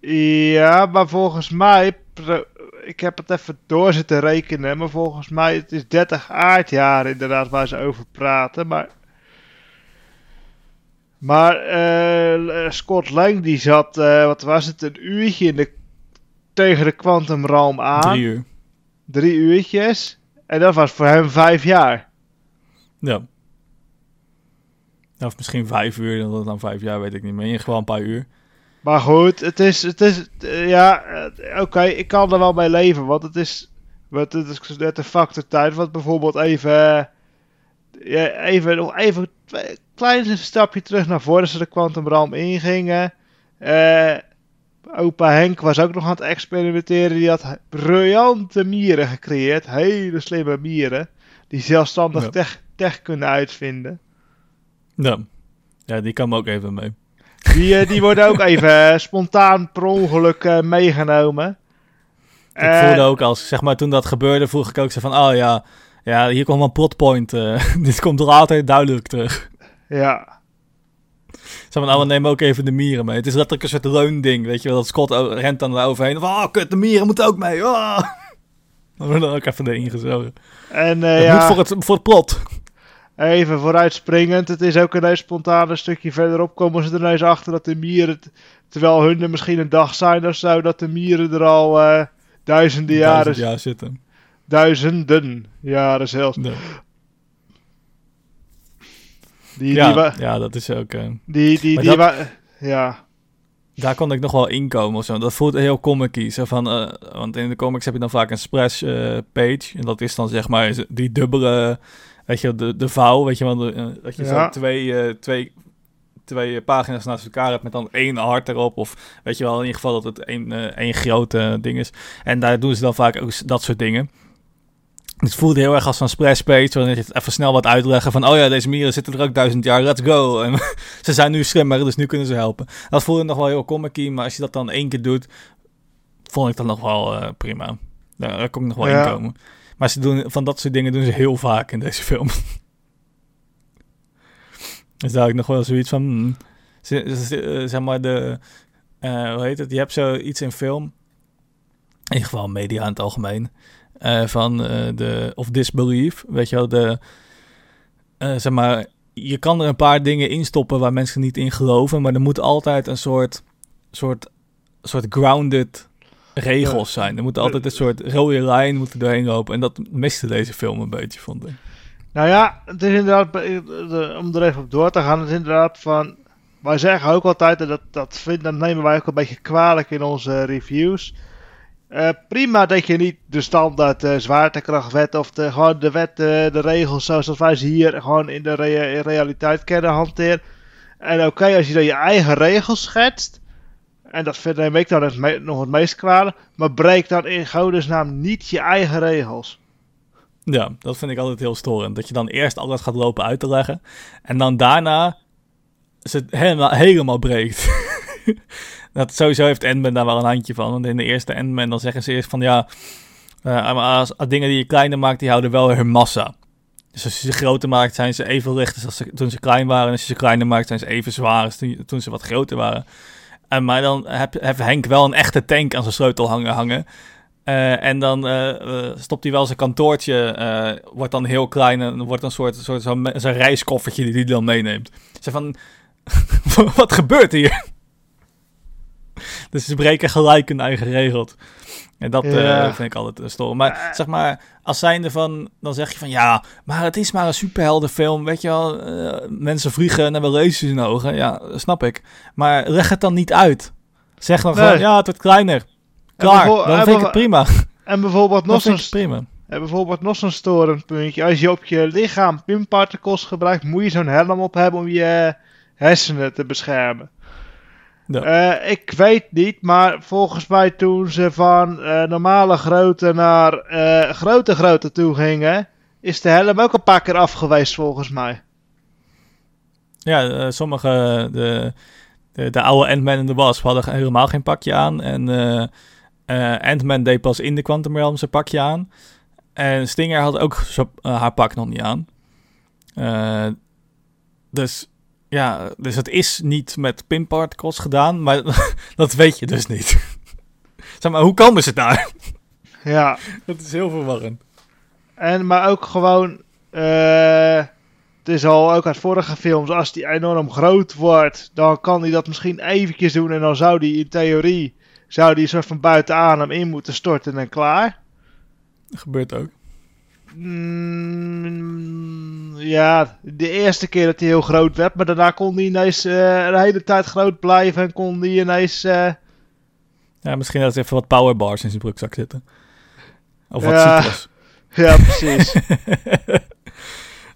Ja, maar volgens mij, ik heb het even door zitten rekenen, maar volgens mij het is 30 aardjaren inderdaad waar ze over praten, maar... Maar eh, Scott Lang die zat, eh, wat was het, een uurtje in de, tegen de kwantumrealm aan. Drie uur. Drie uurtjes. En dat was voor hem vijf jaar. Ja. Of misschien vijf uur, dat dan vijf jaar, weet ik niet meer. Geval een paar uur. Maar goed, het is, het is, ja, oké, ik kan er wel mee leven, want het is, het is net een factor tijd, want bijvoorbeeld even, ja, even, nog even klein stapje terug naar voren, ze de kwantumrealm ingingen. Eh, opa Henk was ook nog aan het experimenteren, die had briljante mieren gecreëerd, hele slimme mieren, die zelfstandig Ja. tech, tech kunnen uitvinden. Ja. Ja, die kan me ook even mee. Die, eh, die worden ook (laughs) even eh, spontaan per ongeluk eh, meegenomen. Ik voelde ook als, zeg maar, toen dat gebeurde, vroeg ik ook zo van, oh ja, ja hier komt wel een plotpoint. eh, (laughs) dit komt later duidelijk terug. Ja. Zo van, oh, we nemen ook even de mieren mee. Het is letterlijk een soort leunding, weet je wel. Dat Scott rent dan eroverheen. Van, oh, kut, de mieren moeten ook mee. Oh. (laughs) Dan worden er ook even erin gezogen. En Dat ja, moet voor het, voor het plot. even vooruitspringend. Het is ook een stukje verderop komen ze er ineens achter dat de mieren, terwijl hun er misschien een dag zijn of zo, dat de mieren er al eh, duizenden jaren, Duizend jaar zitten. Duizenden jaren zelfs. Nee. Die, Ja, die, ja, dat is ook... eh, die, die, die, dat- ja. daar kon ik nog wel inkomen of zo. Dat voelt heel comic Zo van, eh, want in de comics heb je dan vaak een splash eh, page. En dat is dan zeg maar die dubbele, weet je, de, de vouw. Weet je wel, dat je Ja. zo twee, twee, twee pagina's naast elkaar hebt met dan één hart erop. Of weet je wel, in ieder geval dat het één, één groot eh, ding is. En daar doen ze dan vaak ook dat soort dingen. Het voelde heel erg als een splash page, waarin je het even snel wat uitleggen van, oh ja, deze mieren zitten er ook duizend jaar, let's go. En (laughs) ze zijn nu slimmer, dus nu kunnen ze helpen. Dat voelde nog wel heel comic maar als je dat dan één keer doet, vond ik dat nog wel eh, prima. Daar, kon ik nog wel Ja. in komen. Maar ze doen, van dat soort dingen doen ze heel vaak in deze film. (laughs) dus daar heb ik nog wel zoiets van, hmm, eh, zeg maar de, eh, hoe heet het, je hebt zoiets in film, in ieder geval media in het algemeen, eh, van eh, de, of disbelief, weet je wel, de, eh, zeg maar, je kan er een paar dingen in stoppen waar mensen niet in geloven, maar er moet altijd een soort, soort, soort grounded regels zijn. Er moet altijd een soort rode lijn moeten doorheen lopen. En dat miste deze film een beetje, vond ik. Nou ja, het is inderdaad, de- om er even op door te gaan, het is inderdaad van, wij zeggen ook altijd, en dat, dat, vind, dat nemen wij ook een beetje kwalijk in onze reviews. Eh, prima dat je niet de standaard eh, zwaartekrachtwet of de, gewoon de wet, eh, de regels zoals wij ze hier gewoon in de realiteit kennen hanteren. En oké, als je dan je eigen regels schetst, en dat vind ik dan nog het meest kwalijk, maar breek dan in godesnaam niet je eigen regels. Ja, dat vind ik altijd heel storend. Dat je dan eerst alles gaat lopen uit te leggen. En dan daarna ze het helemaal, helemaal breekt. (laughs) dat sowieso heeft Endman daar wel een handje van. Want in de eerste Endman dan zeggen ze eerst van ja... maar als, dingen die je kleiner maakt, die houden wel hun massa. Dus als je ze groter maakt, zijn ze even licht als ze, toen ze klein waren. En als je ze kleiner maakt, zijn ze even zwaar als toen, ze wat groter waren. En, maar dan heeft Henk wel een echte tank aan zijn sleutel hangen. hangen. Eh, en dan eh, stopt hij wel zijn kantoortje, wordt dan heel klein en wordt een soort, soort zo'n reiskoffertje die hij dan meeneemt. Ze van, (laughs) wat gebeurt hier? (laughs) dus ze breken gelijk hun eigen regels. En dat eh, vind ik altijd een story. Maar zeg maar, als zijnde van, dan zeg je van ja, maar het is maar een superheldenfilm. Weet je wel, eh, mensen vliegen en hebben lasers in hun ogen. Ja, snap ik. Maar leg het dan niet uit. Zeg dan Nee. gewoon, ja, het wordt kleiner. Klaar, dan vind ik het prima. En bijvoorbeeld nog zo'n het prima. En bijvoorbeeld nog zo'n storend puntje. Als je op je lichaam pinparticles gebruikt, moet je zo'n helm op hebben om je hersenen te beschermen. Ja. Eh, ik weet niet, maar volgens mij toen ze van eh, normale grootte naar eh, grote grootte toe gingen, is de helm ook een paar keer af geweest volgens mij. Ja, sommige, de, de, de oude Ant-Man en de Wasp hadden helemaal geen pakje aan. En Ant-Man deed pas in de Quantum Realm zijn pakje aan. En Stinger had ook haar pak nog niet aan. Dus ja, dus het is niet met pinparticles gedaan, maar (laughs) dat weet je dus niet. (laughs) zeg maar, hoe komen ze daar? (laughs) Ja, dat is heel verwarrend. en maar ook gewoon. eh, het is al ook uit vorige films. Als die enorm groot wordt, dan kan hij dat misschien eventjes doen. En dan zou die in theorie. Zou die soort van buitenaan hem in moeten storten en klaar. Dat gebeurt ook. Mm, ja, de eerste keer dat hij heel groot werd, maar daarna kon hij ineens eh, een hele tijd groot blijven en kon hij ineens... eh, Ja, misschien dat ze even wat powerbars in zijn broekzak zitten. Of wat Ja. citrus. (laughs) ja, precies. (laughs)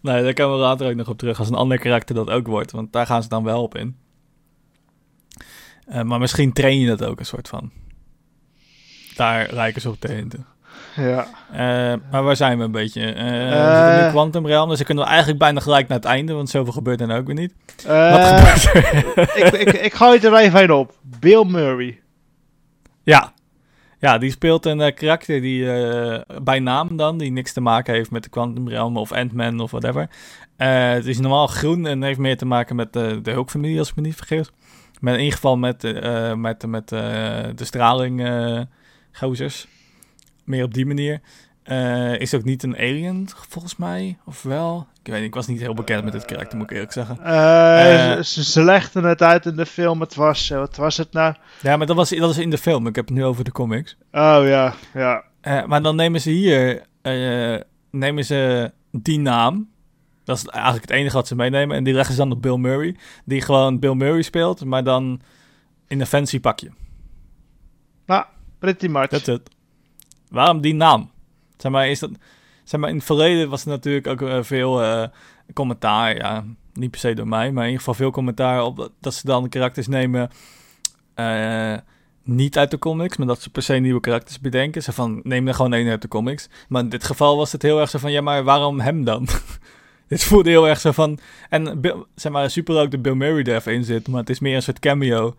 Nee, daar komen we later ook nog op terug als een ander karakter dat ook wordt. Want daar gaan ze dan wel op in. Eh, maar misschien train je dat ook een soort van. Daar lijken ze op te hinten. Ja. Eh, maar waar zijn we een beetje? Eh we Eh. zitten nu Quantum Realm, dus dan kunnen we eigenlijk bijna gelijk naar het einde. Want zoveel gebeurt dan ook weer niet. Wat gebeurt er? (laughs) ik, ik, ik gooi het er even een op. Bill Murray. ja. Ja, die speelt een uh, karakter die uh, bij naam dan, die niks te maken heeft met de Quantum Realm of Ant-Man of whatever. Uh, het is normaal groen en heeft meer te maken met de Hulk-familie, als ik me niet vergis. Maar in ieder geval met, met, met de straling gozers. Meer op die manier. is ook niet een alien, volgens mij, of wel? Ik weet niet, ik was niet heel bekend met dit karakter, moet ik eerlijk zeggen. Uh, ze, ze legden het uit in de film. Het was, uh, wat was het nou? Ja, maar dat was, dat was in de film. Ik heb het nu over de comics. Oh ja, ja. Uh, maar dan nemen ze hier, nemen ze die naam. Dat is eigenlijk het enige wat ze meenemen. En die leggen ze dan op Bill Murray. Die gewoon Bill Murray speelt, maar dan in een fancy pakje. Nou, pretty much. Dat het. Waarom die naam? Zeg maar, is dat zeg maar, in het verleden was er natuurlijk ook uh, veel uh, commentaar. Ja, niet per se door mij, maar in ieder geval veel commentaar op dat ze dan karakters nemen. Uh, niet uit de comics, maar dat ze per se nieuwe karakters bedenken. Ze van, neem er gewoon één uit de comics. Maar in dit geval was het heel erg zo van, ja, maar waarom hem dan? (laughs) dit voelde heel erg zo van... En zeg maar, super ook dat Bill Murray er even in zit, maar het is meer een soort cameo.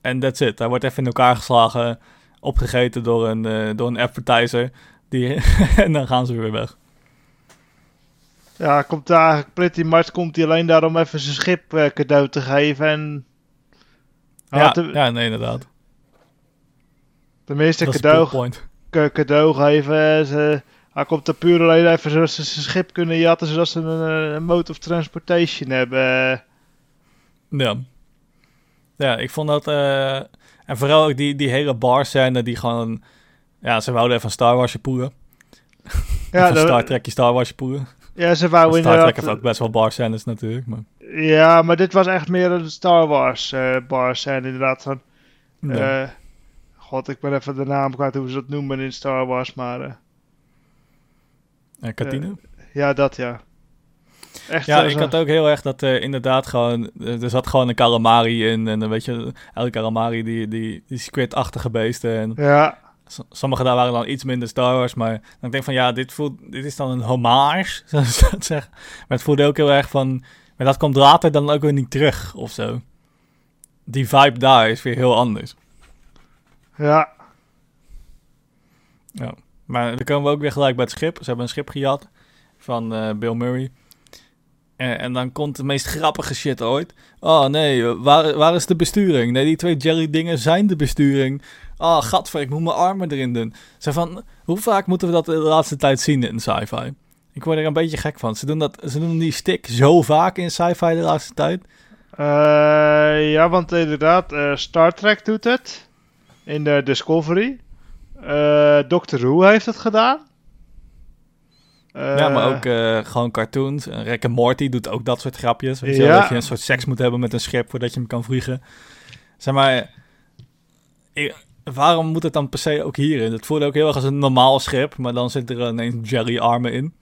En that's it. Hij wordt even in elkaar geslagen, opgegeten door een, uh, door een advertiser. Die, (laughs) en dan gaan ze weer weg. Ja, komt daar, pretty much komt hij alleen daar om even zijn schip uh, cadeau te geven. En... Ja, ja, nee, inderdaad. Tenminste, cadeau, cadeau geven. Ze, hij komt er puur alleen even zodat ze zijn schip kunnen jatten, zodat ze een, een mode of transportation hebben. Ja. Ja, ik vond dat... Uh, en vooral ook die, die hele bar scène die gewoon ja, ze wouden even Star Wars poeren. (laughs) Ja, een Star Trekje Star Wars poeren. Ja, ze wouden Star Trek heeft ook best wel bar scènes natuurlijk. Maar... Ja, maar dit was echt meer een Star Wars uh, bar scène inderdaad. Van, uh, God, ik ben even de naam kwijt hoe ze dat noemen in Star Wars, maar... Uh, uh kantine? ja, dat ja. Echt, ja, ik had ook heel erg dat uh, inderdaad gewoon... Er zat gewoon een calamari in. En dan weet je, elke calamari die, die, die squid-achtige beesten. En, ja. Sommige daar waren dan iets minder Star Wars, maar dan denk ik van ja, dit, voelt, dit is dan een hommage, (laughs) zou ik dat zeggen. Maar het voelde ook heel erg van, maar dat komt later dan ook weer niet terug of zo. Die vibe daar is weer heel anders. Ja. Ja, maar dan komen we ook weer gelijk bij het schip. Ze hebben een schip gejat van uh, Bill Murray. En, dan komt de meest grappige shit ooit. Oh nee, waar, waar is de besturing? Nee, die twee Jerry dingen zijn de besturing. Oh, gadver, ik moet mijn armen erin doen. Van, hoe vaak moeten we dat de laatste tijd zien in sci-fi? Ik word er een beetje gek van. Ze doen, dat, ze doen die stick zo vaak in sci-fi de laatste tijd. Uh, ja, want inderdaad, uh, Star Trek doet het. In de Discovery. Doctor Who heeft het gedaan. Ja, maar ook gewoon cartoons. Rick and Morty doet ook dat soort grapjes. Weet je, ja. Dat je een soort seks moet hebben met een schip voordat je hem kan vliegen. Zeg maar, waarom moet het dan per se ook hierin? Het voelde ook heel erg als een normaal schip, maar dan zit er ineens Jerry-armen in.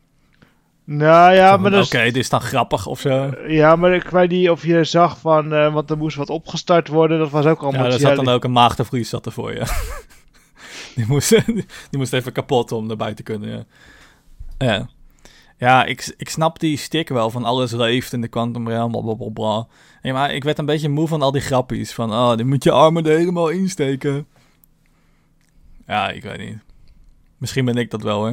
Nou ja, maar dat Oké, dit is dan grappig of zo. Ja, maar ik weet niet of je zag van... Want er moest wat opgestart worden, dat was ook allemaal... Ja, er zat dan ook een maagdevries zat ervoor, ja. (laughs) die, moest, die moest even kapot om erbij te kunnen, ja. Ja, ja ik, ik snap die stick wel van alles leeft in de Quantum Realm, blablabla. Maar ik werd een beetje moe van al die grappies. Van, oh, die moet je armen er helemaal insteken. Ja, ik weet niet. Misschien ben ik dat wel, hè.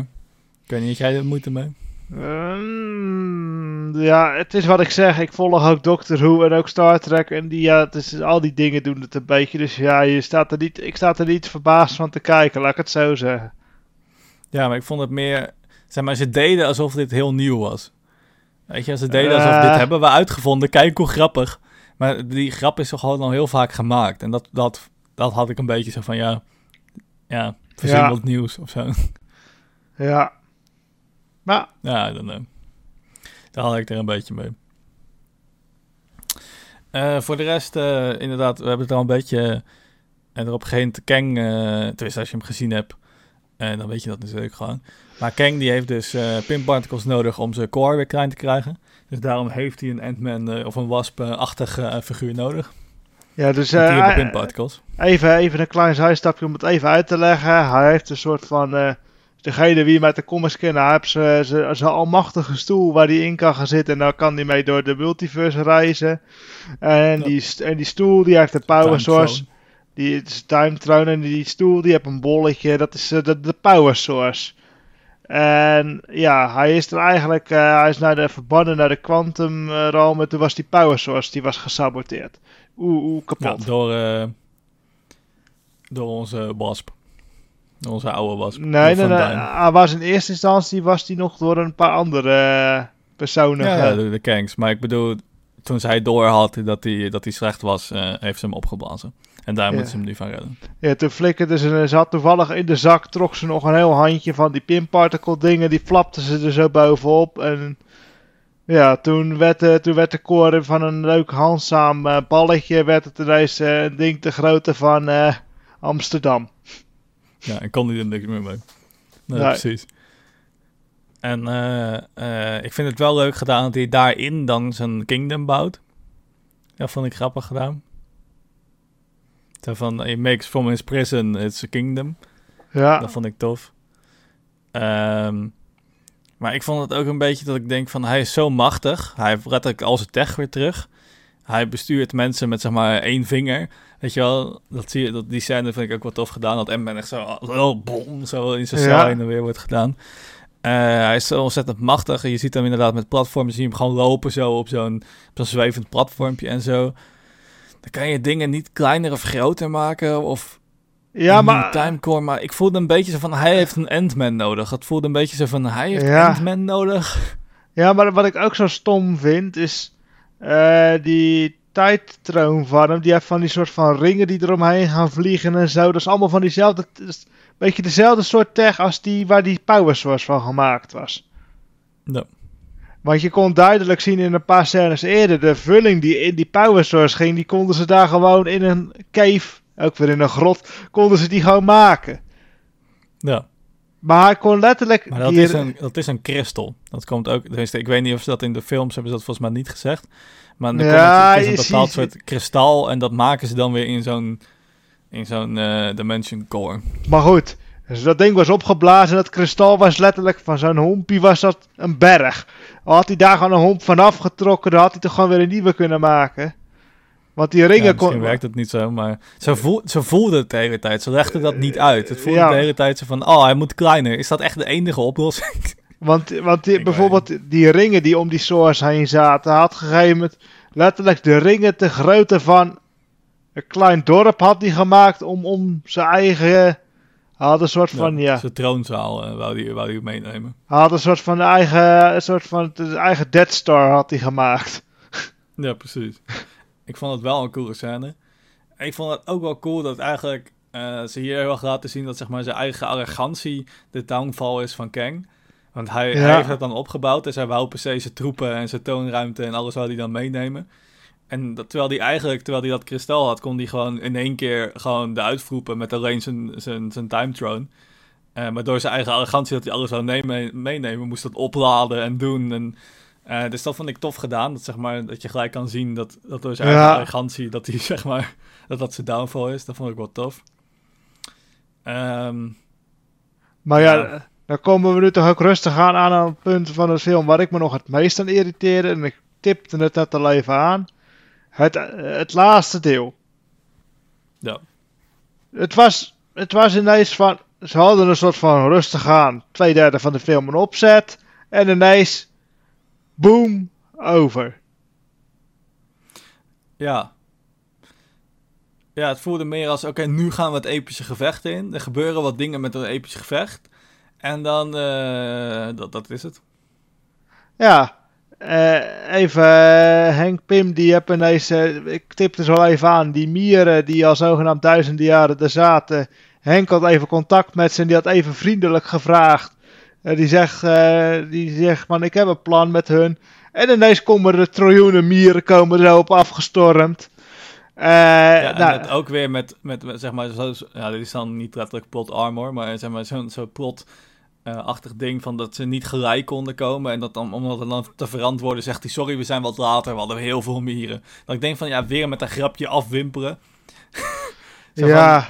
Ik weet niet, jij er moeite mee? Um, ja, het is wat ik zeg. Ik volg ook Doctor Who en ook Star Trek. En die, ja, het is, al die dingen doen het een beetje. Dus ja, je staat er niet, ik sta er niet verbaasd van te kijken, laat ik het zo zeggen. Ja, maar ik vond het meer... Zeg maar, ze deden alsof dit heel nieuw was. Weet je, ze deden alsof uh, dit hebben we uitgevonden. Kijk hoe grappig. Maar die grap is toch gewoon al heel vaak gemaakt. En dat, dat, dat had ik een beetje zo van, ja ja, verzin ja. wat nieuws of zo. (laughs) Ja. Maar... Ja, dan, uh, daar had ik er een beetje mee. Uh, voor de rest, uh, inderdaad, we hebben het al een beetje en erop gegeven. Kang, tenminste als je hem gezien hebt, en dan weet je dat natuurlijk gewoon. Maar Kang die heeft dus pin particles nodig om zijn core weer klein te krijgen. Dus daarom heeft hij een Ant-Man of een Wasp-achtig figuur nodig. Ja, dus uh, even, even een klein zijstapje om het even uit te leggen. Hij heeft een soort van. Uh, degene wie met de comics kennen, hij heeft zijn almachtige stoel waar hij in kan gaan zitten. En dan kan hij mee door de multiverse reizen. En, die, en die stoel die heeft een power source. Die Throne en die stoel, die heeft een bolletje. Dat is eh, de, de Power Source. En ja, hij is er eigenlijk, eh, hij is naar de verbannen naar de Quantum eh, Realm. En toen was die Power Source, die was gesaboteerd. Oeh, oeh, Ja, kapot. door, door onze wasp. Door onze oude wasp. nee, nee, nee. Hij was in eerste instantie was die nog door een paar andere personen. Ja, de, de Kanks. Maar ik bedoel, toen zij door had dat hij dat slecht was, heeft ze hem opgeblazen. En daar moeten ze hem nu van redden. Ja, toen flikkerde ze, ze had toevallig in de zak, trok ze nog een heel handje van die pinparticle dingen, die flapte ze er zo bovenop. En ja, toen werd, toen werd de koren van een leuk handzaam eh, balletje, werd het ineens eh, een ding te grootte van eh, Amsterdam. Ja, en kon hij er niks meer mee. Nee, Nee. precies. En ik vind het wel leuk gedaan dat hij daarin dan zijn kingdom bouwt. Dat vond ik grappig gedaan. Zo van, he makes from his prison it's a kingdom. Ja, Dat vond ik tof. Ehm, maar ik vond het ook een beetje dat ik denk van, hij is zo machtig. Hij heeft letterlijk al zijn tech weer terug. Hij bestuurt mensen met zeg maar één vinger. Weet je wel, dat zie je, dat, die scène vind ik ook wel tof gedaan. Dat M echt zo, oh, bom, zo in zijn Ja. en weer wordt gedaan. Eh, hij is zo ontzettend machtig. En je ziet hem inderdaad met platformen, zie je hem gewoon lopen zo op zo'n op zo'n zwevend platformpje en zo. Dan kan je dingen niet kleiner of groter maken of ja maar Timecore, maar ik voelde een beetje zo van, hij heeft een Ant-Man nodig. Het voelde een beetje zo van, hij heeft Ja. Ant-Man nodig. Ja, maar wat ik ook zo stom vind is eh, die tijdtroon van hem. Die heeft van die soort van ringen die eromheen gaan vliegen en zo. Dat is allemaal van diezelfde, beetje dezelfde soort tech als die waar die Power Source van gemaakt was. Ja. Want je kon duidelijk zien in een paar scènes eerder, de vulling die in die Power Source ging, die konden ze daar gewoon in een cave, ook weer in een grot, konden ze die gewoon maken. Ja, Maar hij kon letterlijk... maar dat is, een, dat is een kristal. Dat komt ook, ik weet niet of ze dat in de films hebben ze dat volgens mij niet gezegd. Maar er Ja, komt, het is een bepaald soort kristal en dat maken ze dan weer in zo'n in zo'n eh, Dimension Core. Maar goed, dus dat ding was opgeblazen. Dat kristal was letterlijk van zo'n hompie was dat een berg. Al had hij daar gewoon een homp vanaf getrokken, dan had hij toch gewoon weer een nieuwe kunnen maken. Want die ringen Ja, misschien kon... werkt het niet zo, maar zo, voel, zo voelde het de hele tijd. Ze legden dat niet uit. Het voelde Ja. de hele tijd zo van, oh, hij moet kleiner. Is dat echt de enige oplossing? (laughs) Want, want die, bijvoorbeeld die ringen die om die source heen zaten, had gegeven moment letterlijk de ringen te grootte van een klein dorp had hij gemaakt om, om zijn eigen... Hij had een soort van, ja, Zijn troonzaal eh, wou die, wou die meenemen. hij had een soort van eigen, een soort van eigen Dead Star had hij gemaakt. Ja, precies. ik vond het wel een coole scène. Ik vond het ook wel cool dat eigenlijk eh, ze hier heel erg laten zien dat zeg maar, zijn eigen arrogantie de downfall is van Kang. Want hij, Ja. hij heeft het dan opgebouwd en hij wou per se zijn troepen en zijn toonruimte en alles wou hij dan meenemen. En dat, terwijl hij eigenlijk, terwijl hij dat kristal had, kon hij gewoon in één keer gewoon de uitvroepen met alleen zijn, zijn, zijn time throne. Eh, maar door zijn eigen arrogantie dat hij alles zou nemen, meenemen, moest dat opladen en doen. En, eh, dus dat vond ik tof gedaan. Dat, zeg maar, dat je gelijk kan zien dat, dat door zijn Ja. eigen arrogantie, dat hij (laughs) zeg maar, dat dat zijn downfall is. Dat vond ik wel tof. Ehm, Maar ja, Ja. dan komen we nu toch ook rustig aan aan een punt van de film waar ik me nog het meest aan irriteerde. En ik tipte het net al even aan. Het, het laatste deel. ja. Het was, het was ineens van. Ze hadden een soort van rustig aan. Twee derde van de film een opzet. En ineens. Boom. Over. Ja. Ja, het voelde meer als, oké, nu gaan we het epische gevecht in. Er gebeuren wat dingen met een episch gevecht. En dan, eh, dat, dat is het. Ja. Eh, even. eh, Henk Pim, die heb ineens. eh, ik tipte zo even aan. Die mieren die al zogenaamd duizenden jaren er zaten. Henk had even contact met ze en die had even vriendelijk gevraagd. Die zegt, die zegt man, ik heb een plan met hun. En ineens komen er triljoenen mieren komen erop afgestormd. Eh, Ja, en nou, het ook weer met, met, met, zeg maar, zo, ja, dit is dan niet letterlijk plot armor, maar zeg maar zo'n zo plot-achtig ding van dat ze niet gelijk konden komen. En dat dan, om dat dan te verantwoorden, zegt hij, sorry, we zijn wat later, we hadden heel veel mieren. Dat ik denk van, ja, weer met een grapje afwimperen. (laughs) Ja,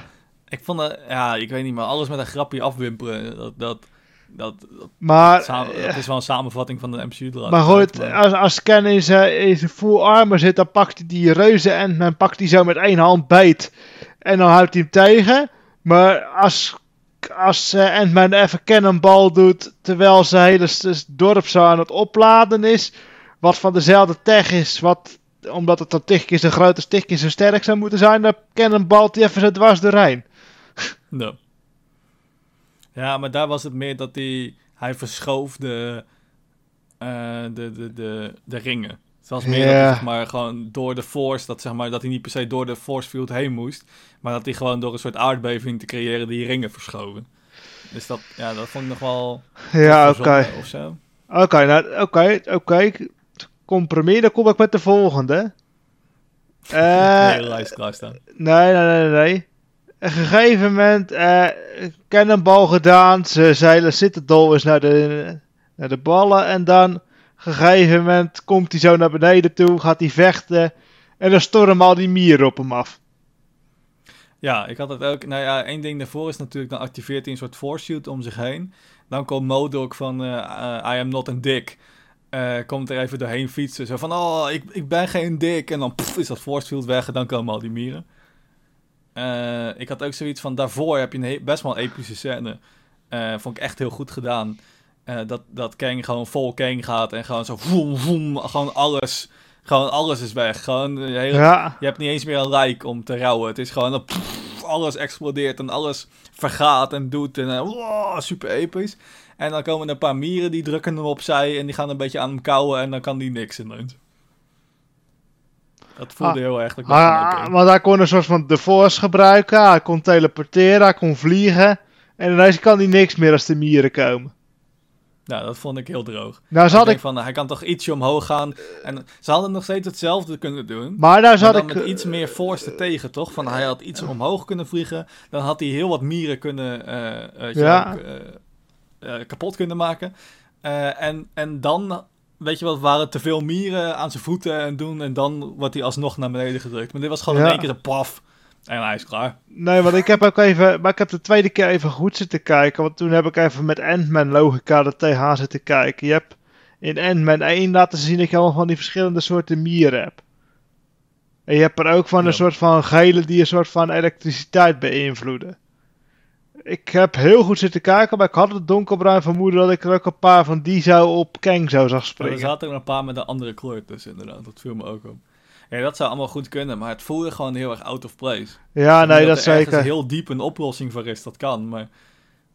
Ik vond dat, ja, ik weet niet, maar alles met een grapje afwimperen, dat, dat, dat, dat, maar, samen- eh, dat is wel een samenvatting van de MCU. laatste maar goed, maar- als, als Ken in zijn, in zijn full armor zit, dan pakt hij die reuzen en dan pakt hij zo met één hand beet. En dan houdt hij hem tegen. Maar als, als uh, Ant-Man even cannonball doet. Terwijl zijn hele dorp zo aan het opladen is. Wat van dezelfde tech is. Wat, omdat het dan tig keer zo groot is, tig keer zo sterk zou moeten zijn. Dan cannonballt hij even zo dwars doorheen. No. (laughs) Ja, maar daar was het meer dat hij, hij verschoof de, uh, de, de, de, de ringen. Was meer yeah. dat zeg maar, gewoon door de force, dat, zeg maar, dat hij niet per se door de force field heen moest, maar dat hij gewoon door een soort aardbeving te creëren die ringen verschoven. Dus dat, ja, dat vond ik nog wel. Ja, oké. Oké, nou, oké, okay, oké. Okay. Compromis, dan kom ik met de volgende. Uh, (laughs) hele lijst. Nee, nee, nee, nee. Een gegeven moment, uh, cannonball gedaan, ze zeilen Citadel is naar de, naar de ballen en dan gegeven moment komt hij zo naar beneden toe, gaat hij vechten en dan stormen al die mieren op hem af. Ja, ik had het ook. Nou ja, één ding daarvoor is natuurlijk, dan activeert hij een soort force shield om zich heen. Dan komt Modok van uh, uh, I am not a dick. Uh, komt er even doorheen fietsen. Zo van, oh, ik, ik ben geen dik. En dan is dat force weg en dan komen al die mieren. ik had ook zoiets van, daarvoor heb je een best wel een epische scène. vond ik echt heel goed gedaan. Dat, dat Kang gewoon vol Kang gaat en gewoon zo voem, voem, gewoon alles... Gewoon alles is weg. Gewoon, hele, ja. Je hebt niet eens meer een like om te rouwen. Het is gewoon dat alles explodeert en alles vergaat en doet. En wow, super episch. En dan komen er een paar mieren die drukken hem opzij en die gaan een beetje aan hem kauwen en dan kan die niks ineens. Dat voelde ah, heel erg. Ah, maar hij kon een soort van de force gebruiken. Hij kon teleporteren, hij kon vliegen. En ineens kan hij niks meer als de mieren komen. Nou, dat vond ik heel droog. Nou, zat ik... Van, hij kan toch ietsje omhoog gaan. En ze hadden nog steeds hetzelfde kunnen doen. Maar daar zat ik... met iets meer force tegen, toch? Van, hij had iets omhoog kunnen vliegen. Dan had hij heel wat mieren kunnen... Uh, ja. Ook, uh, kapot kunnen maken. en, en dan, weet je wat, waren te veel mieren aan zijn voeten en doen. En dan wordt hij alsnog naar beneden gedrukt. Maar dit was gewoon in één keer een paf. En hij is klaar. Nee, want ik heb ook even. Maar ik heb de tweede keer even goed zitten kijken. Want toen heb ik even met Ant-Man logica er tegenaan zitten kijken. Je hebt in Ant-Man 1 laten zien dat je allemaal van die verschillende soorten mieren hebt. En je hebt er ook van een soort van gele die een soort van elektriciteit beïnvloeden. Ik heb heel goed zitten kijken, maar ik had het donkerbruin vermoeden dat ik er ook een paar van die zou op Kang zou zag springen. er zaten er een paar met een andere kleur tussen inderdaad, dat viel me ook op. Ja, dat zou allemaal goed kunnen, maar het voelde gewoon heel erg out of place. Ja, nee, dat, zeker. Er heel diep een oplossing voor is, dat kan, maar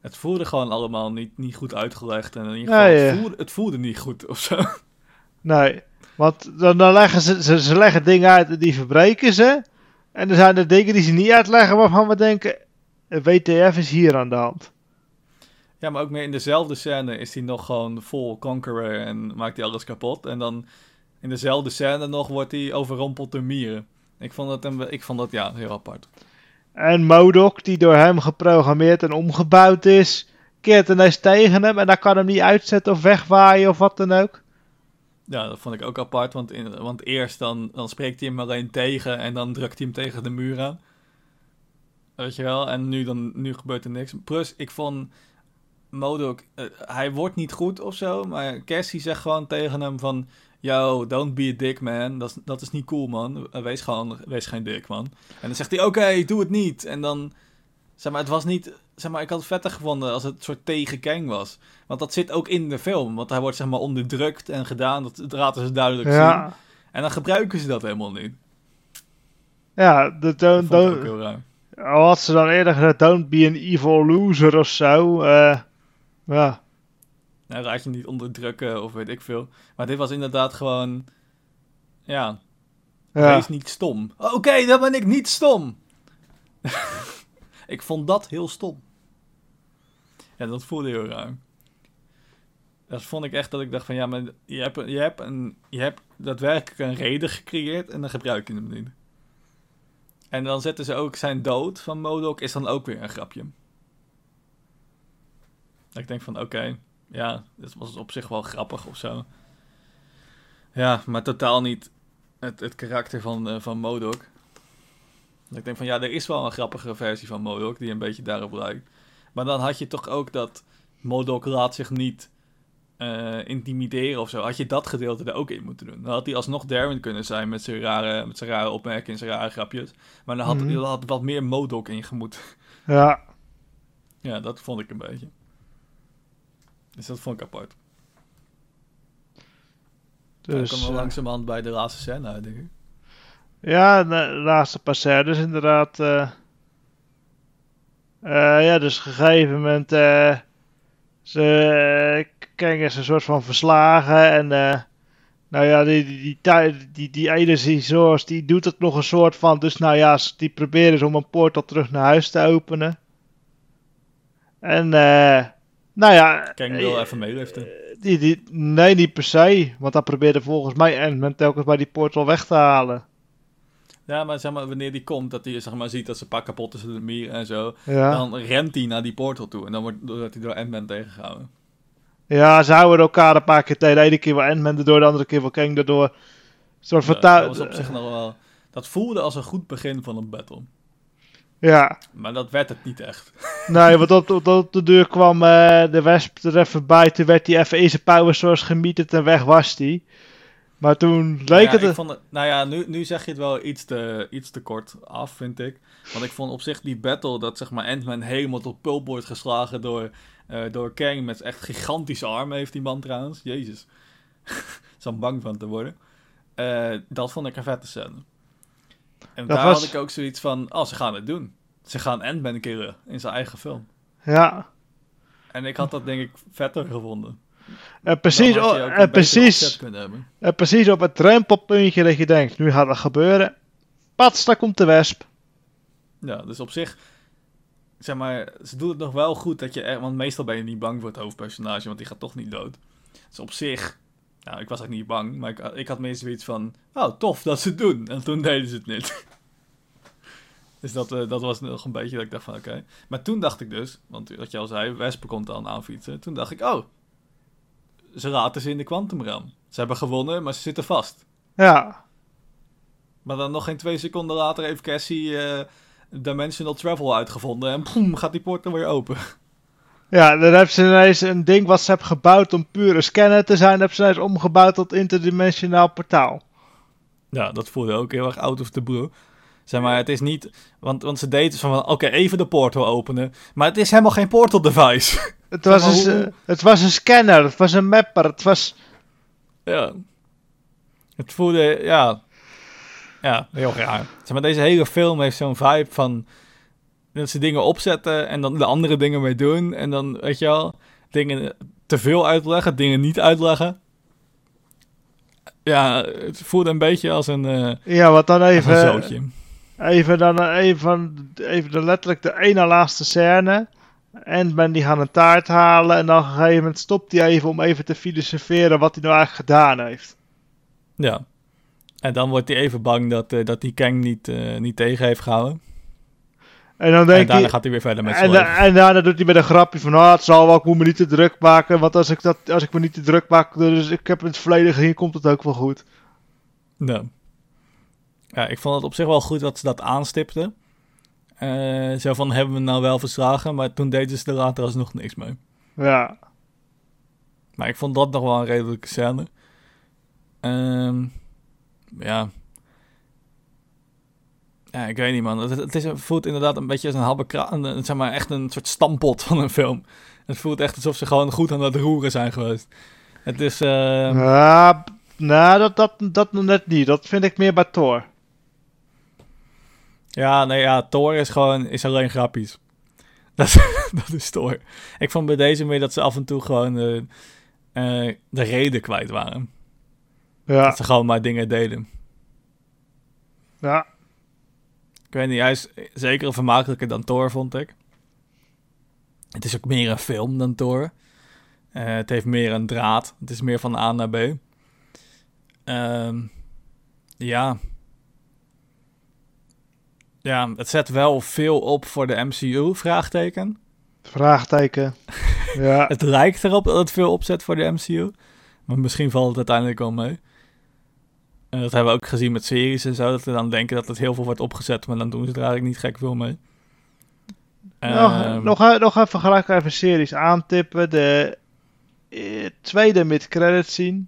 het voelde gewoon allemaal niet, niet goed uitgelegd. En in ieder geval, ja, Het, voelde, het, voelde, niet goed of zo. (laughs) Nee, want dan, dan leggen ze, ze, ze leggen dingen uit die verbreken ze. En er zijn er dingen die ze niet uitleggen waarvan we denken, WTF is hier aan de hand. Ja, maar ook meer in dezelfde scène is hij nog gewoon vol conqueror en maakt hij alles kapot. En dan in dezelfde scène nog wordt hij overrompeld door mieren. Ik vond dat, een, ik vond dat ja, heel apart. En Modok, die door hem geprogrammeerd en omgebouwd is, keert ineens tegen hem en dan kan hem niet uitzetten of wegwaaien of wat dan ook. Ja, dat vond ik ook apart, want, in, want eerst dan, dan spreekt hij hem alleen tegen en dan drukt hij hem tegen de muur aan. Weet je wel, en nu, dan, nu gebeurt er niks. Plus, ik vond Modok, uh, hij wordt niet goed of zo, maar Cassie zegt gewoon tegen hem van yo, don't be a dick, man. Dat, dat is niet cool, man. Wees gewoon, wees geen dick, man. En dan zegt hij, oké, doe het niet. En dan, zeg maar, het was niet, zeg maar, ik had het vetter gevonden als het een soort tegen Kang was. Want dat zit ook in de film. Want hij wordt, zeg maar, onderdrukt en gedaan. Dat laten ze duidelijk ja. zien. En dan gebruiken ze dat helemaal niet. Ja, de don't, dat don't, heel ruim. Had ze dan eerder gezegd, don't be an evil loser of zo. Uh, ja. Nou, raad je niet onderdrukken of weet ik veel. Maar dit was inderdaad gewoon. Ja. ja. Wees niet stom. Oké, okay, dan ben ik niet stom. (laughs) ik vond dat heel stom. Ja, dat voelde heel ruim. Dat vond ik echt dat ik dacht van ja, maar je hebt, je hebt, een, je hebt daadwerkelijk een reden gecreëerd en dan gebruik je hem niet. En dan zetten ze ook zijn dood van Modok is dan ook weer een grapje. Ik denk van oké, ja, dat was op zich wel grappig of zo. Ja, maar totaal niet het, het karakter van, uh, van Modok. Ik denk van ja, er is wel een grappige versie van Modok die een beetje daarop lijkt. Maar dan had je toch ook dat Modok laat zich niet eh, intimideren of zo, had je dat gedeelte er ook in moeten doen. Dan had hij alsnog Darwin kunnen zijn met zijn rare, met zijn rare opmerkingen en zijn rare grapjes. Maar dan had hij had wat meer Modok in gemoet. Ja, ja, dat vond ik een beetje. Dus dat vond ik apart. Dus, dan komen we langzamerhand bij de laatste scène uit, denk ik. Ja, de laatste paar scènes inderdaad. eh eh, ja, dus op een gegeven moment. eh ze uh, Kang is een soort van verslagen. En. nou ja, die, die, die, die, die ene die doet het nog een soort van. Dus nou ja, die proberen ze om een portal terug naar huis te openen. En. eh nou ja. Kang wil eh, even meeliften. Die, die, nee, niet per se. Want dan probeerde volgens mij Ant-Man telkens bij die portal weg te halen. Ja, maar zeg maar, wanneer die komt, dat hij zeg maar, ziet dat ze pak kapot is in de mier en zo. Ja. Dan rent hij naar die portal toe. En dan wordt, wordt hij door Ant-Man tegengehouden. Ja, ze houden elkaar een paar keer tegen. De ene keer wel Ant-Man erdoor, de andere keer wel Kang erdoor. Een soort Ja, dat was op zich nog wel... Dat voelde als een goed begin van een battle. Ja, Maar dat werd het niet echt. (laughs) nee, want op, de deur kwam eh, de Wesp er even bij. Toen werd hij even in zijn power source gemieterd en weg was hij. Maar toen leek ja, het... ik vond het... Nou ja, nu, nu zeg je het wel iets te, iets te kort af, vind ik. Want ik vond op zich die battle, dat zeg maar Ant-Man helemaal tot pulp wordt geslagen door, eh, door Kang. Met echt gigantische armen heeft die man trouwens. Jezus. (laughs) Zo'n bang van te worden. Eh, dat vond ik een vette scène. En Dat daar was- had ik ook zoiets van, oh, ze gaan het doen. Ze gaan Ant-Man killen in zijn eigen film. Ja, En ik had dat denk ik vetter gevonden. en precies, Dan had je o- ook een en, precies, en precies op het drempelpuntje dat je denkt, nu gaat het gebeuren. Pats, daar komt de Wesp. Ja, dus op zich, zeg maar, ze doen het nog wel goed dat je want meestal ben je niet bang voor het hoofdpersonage, want die gaat toch niet dood. Dus op zich, nou, ik was ook niet bang, maar ik, ik had meestal zoiets van, oh, tof dat ze het doen. En toen deden ze het niet. (laughs) dus dat, eh, dat was nog een beetje dat ik dacht van, oké. Maar toen dacht ik dus, want wat je al zei, Wespen komt dan aanfietsen. Toen dacht ik, oh, ze raten ze in de kwantumram. Ze hebben gewonnen, maar ze zitten vast. Ja, Maar dan nog geen twee seconden later heeft Cassie eh, Dimensional Travel uitgevonden. En boem, gaat die poort dan weer open. Ja, dan hebben ze ineens een ding wat ze hebben gebouwd om puur een scanner te zijn, hebben ze ineens omgebouwd tot interdimensionaal portaal. Ja, dat voelde ook heel erg out of the blue. Zeg maar, het is niet... Want, want ze deden van, oké, even de portal openen. Maar het is helemaal geen portal device. (laughs) Het was, maar een, hoe- s- het was een scanner, het was een mapper, het was... ja. Het voelde, ja... Ja, heel raar. Zeg maar, deze hele film heeft zo'n vibe van... Dat ze dingen opzetten en dan de andere dingen mee doen. En dan, weet je wel, dingen te veel uitleggen, dingen niet uitleggen. Ja, het voelde een beetje als een, eh Ja, wat dan even... zootje. Even dan eh, even, even de, letterlijk de ene laatste scène. Ant-Man die gaan een taart halen en dan op een gegeven moment stopt hij even om even te filosoferen wat hij nou eigenlijk gedaan heeft. Ja. En dan wordt hij even bang dat, eh, dat die Kang niet, niet tegen heeft gehouden. En dan En denk daarna hij... gaat hij weer verder met zijn En, leven. en daarna doet hij met een grapje van, ah, het zal wel, ik moet me niet te druk maken, want als ik, dat, als ik me niet te druk maak, dus ik heb het verleden gezien, komt het ook wel goed. Ja. ja, ik vond het op zich wel goed dat ze dat aanstipten. Eh, zo van, hebben we nou wel verslagen? Maar toen deden ze er later alsnog niks mee. Ja, Maar ik vond dat nog wel een redelijke scène. Ehm, ja. Ja, ik weet niet, man. Het, het is, het voelt inderdaad een beetje als een habbekra... Zeg maar, echt een soort stampot van een film. Het voelt echt alsof ze gewoon goed aan het roeren zijn geweest. Het is... eh, ja nou, dat, dat, dat nog net niet. Dat vind ik meer bij Thor. Ja, nee, ja, Thor is gewoon is alleen grappies. (laughs) Dat, is- dat is Thor. Ik vond bij deze meer dat ze af en toe gewoon eh, eh, de reden kwijt waren. Ja, Dat ze gewoon maar dingen deden. ja, weet niet, hij is zeker vermakelijker dan Thor, vond ik. Het is ook meer een film dan Thor. Eh, het heeft meer een draad. Het is meer van A naar B. Ehm, ja. Ja, het zet wel veel op voor de MCU, vraagteken. vraagteken. (laughs) Ja, Het lijkt erop dat het veel opzet voor de MCU. Maar misschien valt het uiteindelijk wel mee. En dat hebben we ook gezien met series en zo. Dat we dan denken dat het heel veel wordt opgezet. Maar dan doen ze er eigenlijk niet gek veel mee. nog, Ehm, nog, nog even gelijk even series aantippen. De eh, tweede mid-credit scene.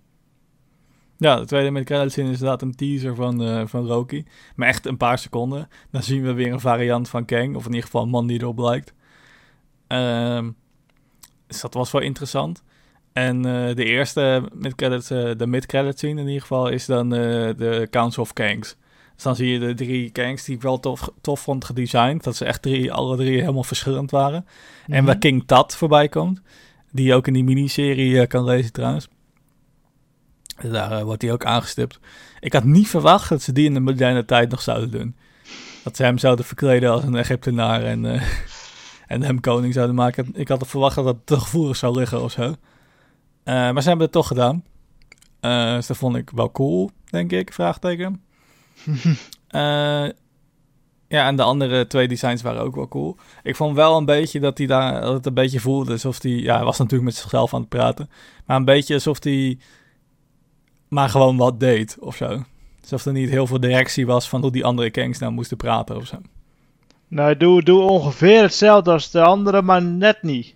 Ja, de tweede met credits scene is inderdaad een teaser van, eh van Rocky. Maar echt een paar seconden. Dan zien we weer een variant van Kang. Of in ieder geval een man die erop lijkt. Ehm, dus dat was wel interessant. En eh, de eerste mid credits, eh, de mid-credit scene in ieder geval, is dan eh, de Council of Kangs. Dus dan zie je de drie Kangs die ik wel tof, tof vond gedesigned. Dat ze echt drie, alle drie helemaal verschillend waren. En waar King Tat voorbij komt. Die je ook in die miniserie kan lezen trouwens. Dus Daar wordt hij ook aangestipt. Ik had niet verwacht dat ze die in de moderne tijd nog zouden doen. Dat ze hem zouden verkleden als een Egyptenaar en, (laughs) en hem koning zouden maken. Ik had verwacht dat dat te gevoelig zou liggen of zo. Eh, maar ze hebben het toch gedaan. Eh, dus dat vond ik wel cool, denk ik, vraagteken. (laughs) Eh, ja, en de andere twee designs waren ook wel cool. Ik vond wel een beetje dat hij daar dat het een beetje voelde alsof hij... Ja, hij was natuurlijk met zichzelf aan het praten. Maar een beetje alsof hij maar gewoon wat deed of zo. Alsof er niet heel veel directie was van hoe die andere Kangs nou moesten praten of zo. Nou, doe, doe ongeveer hetzelfde als de andere, maar net niet.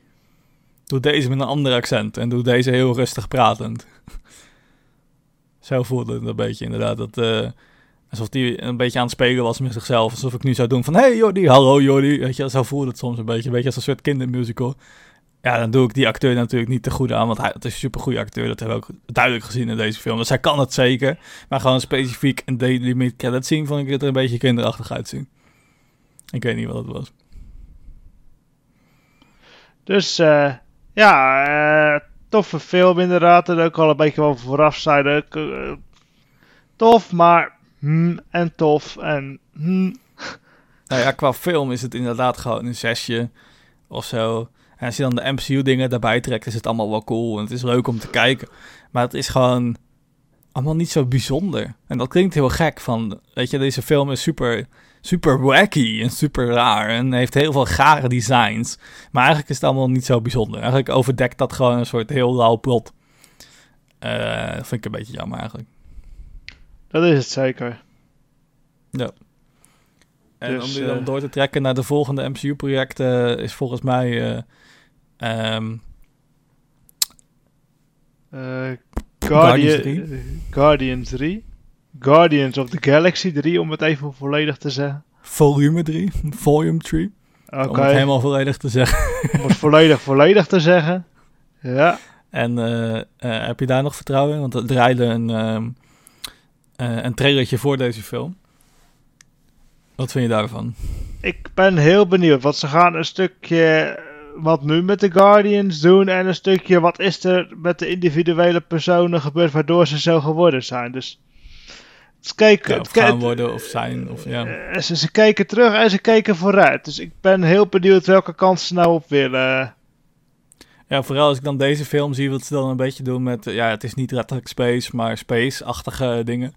Doe deze met een ander accent en doe deze heel rustig pratend. (laughs) Zo voelde het een beetje inderdaad. Dat, eh, alsof hij een beetje aan het spelen was met zichzelf. Alsof ik nu zou doen van... Hey Jordi, hallo Jordi. Weet je, zo voelde het soms een beetje. Een beetje als een soort kindermusical. Ja, dan doe ik die acteur natuurlijk niet te goed aan. Want hij is een supergoeie acteur. Dat hebben we ook duidelijk gezien in deze film. Dus hij kan het zeker. Maar gewoon specifiek een Daily Meet Credit zien... vond ik het er een beetje kinderachtig uitzien. Ik weet niet wat het was. Dus eh, ja, eh, toffe film inderdaad. En ook al een beetje wel vooraf eh, tof, maar hmm, en tof en hmm. (laughs) Nou ja, qua film is het inderdaad gewoon een zesje of zo. En als je dan de MCU-dingen daarbij trekt, is het allemaal wel cool. En het is leuk om te kijken. Maar het is gewoon allemaal niet zo bijzonder. En dat klinkt heel gek van, weet je, deze film is super, super wacky en super raar. En heeft heel veel gare designs. Maar eigenlijk is het allemaal niet zo bijzonder. Eigenlijk overdekt dat gewoon een soort heel lauw plot. Eh, dat vind ik een beetje jammer eigenlijk. dat is het zeker. En Dus, om nu dan eh, door te trekken naar de volgende MCU-projecten is volgens mij... eh, ehm, Eh Guardians Guardian, eh, Guardians 3. Guardians of the Galaxy 3, om het even volledig te zeggen. volume 3, volume 3. Oké, Om het helemaal volledig te zeggen. (laughs) om het volledig volledig te zeggen. Ja, En eh, eh, heb je daar nog vertrouwen in? Want er draaide een, eh, een trailertje voor deze film. Wat vind je daarvan? ik ben heel benieuwd. Want ze gaan een stukje wat nu met de Guardians doen. En een stukje wat is er met de individuele personen gebeurd waardoor ze zo geworden zijn. Dus het kijken, Ja, of gaan worden of zijn? Of, ja. eh, ze, ze kijken terug en ze kijken vooruit. Dus ik ben heel benieuwd welke kant ze nou op willen. ja, vooral als ik dan deze film zie, wat ze dan een beetje doen met... eh, ja, het is niet letterlijk space, maar space-achtige dingen.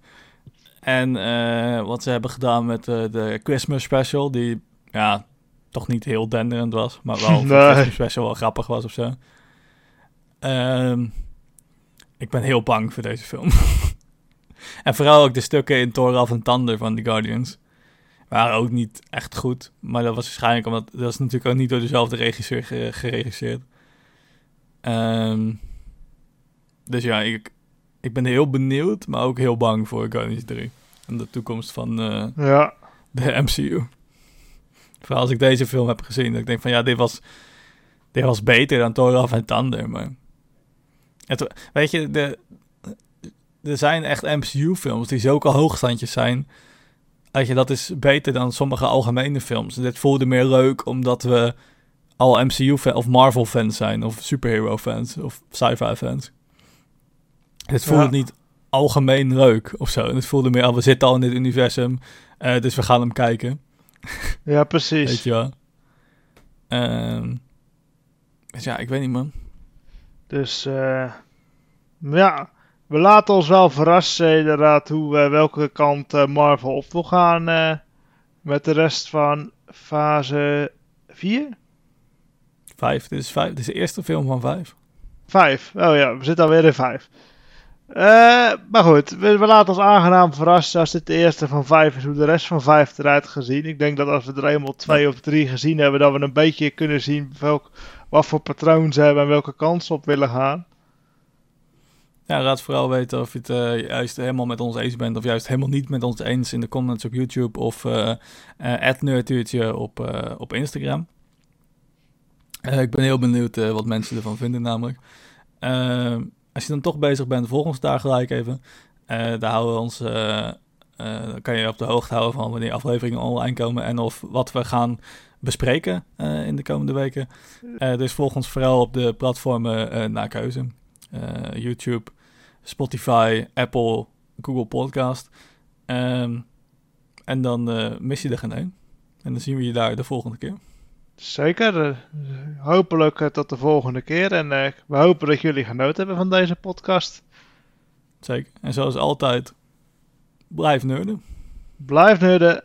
En eh, wat ze hebben gedaan met de Christmas special, die ja, toch niet heel denderend was, maar wel (laughs) de. Christmas special wel grappig was of zo. Ehm, ik ben heel bang voor deze film. (laughs) en vooral ook de stukken in Thor Love and Thunder van The Guardians. Waren ook niet echt goed, maar dat was waarschijnlijk omdat... Dat is natuurlijk ook niet door dezelfde regisseur ge- geregisseerd. Ehm, dus ja, ik, ik ben heel benieuwd, maar ook heel bang voor Guardians 3. En de toekomst van eh, Ja, de MCU. Vooral als ik deze film heb gezien, dat ik denk van ja, dit was, dit was beter dan Thor Love and Thunder, maar... Het, weet je, de, er zijn echt MCU-films die zulke hoogstandjes zijn. Weet je, dat is beter dan sommige algemene films. Dit voelde meer leuk omdat we al MCU-fans of Marvel-fans zijn, of superhero-fans, of sci-fi-fans. Het voelde Ja. niet algemeen leuk of zo. Het voelde meer, al we zitten al in dit universum, eh, dus we gaan hem kijken. (laughs) ja precies. Weet je wel. Ehm, dus ja, ik weet niet, man. Dus eh, ja, we laten ons wel verrassen inderdaad hoe, eh, welke kant eh, Marvel op wil gaan eh, met de rest van fase 4? Vijf, dit is vijf. Dit is de eerste film van vijf. 5. Oh ja, we zitten alweer in 5. maar goed, we, we laten ons aangenaam verrassen als dit de eerste van 5 is, hoe de rest van 5 eruit gezien. Ik denk dat als we er eenmaal twee of drie gezien hebben, dat we een beetje kunnen zien welk, wat voor patroon ze hebben en welke kant ze op willen gaan. Ja, laat vooral weten of je het uh, juist helemaal met ons eens bent of juist helemaal niet met ons eens in de comments op YouTube of uh, uh op, op Instagram. ik ben heel benieuwd wat mensen ervan vinden namelijk. als je dan toch bezig bent, volg ons daar gelijk even. daar houden we ons, dan kan je op de hoogte houden van wanneer afleveringen online komen en of wat we gaan bespreken in de komende weken. dus volg ons vooral op de platformen naar keuze. YouTube, Spotify, Apple, Google Podcast. Um, en dan uh, mis je er geen één. En dan zien we je daar de volgende keer. Zeker. Uh, hopelijk uh, tot de volgende keer. En we hopen dat jullie genoten hebben van deze podcast. Zeker. En zoals altijd, blijf nerden. Blijf nerden.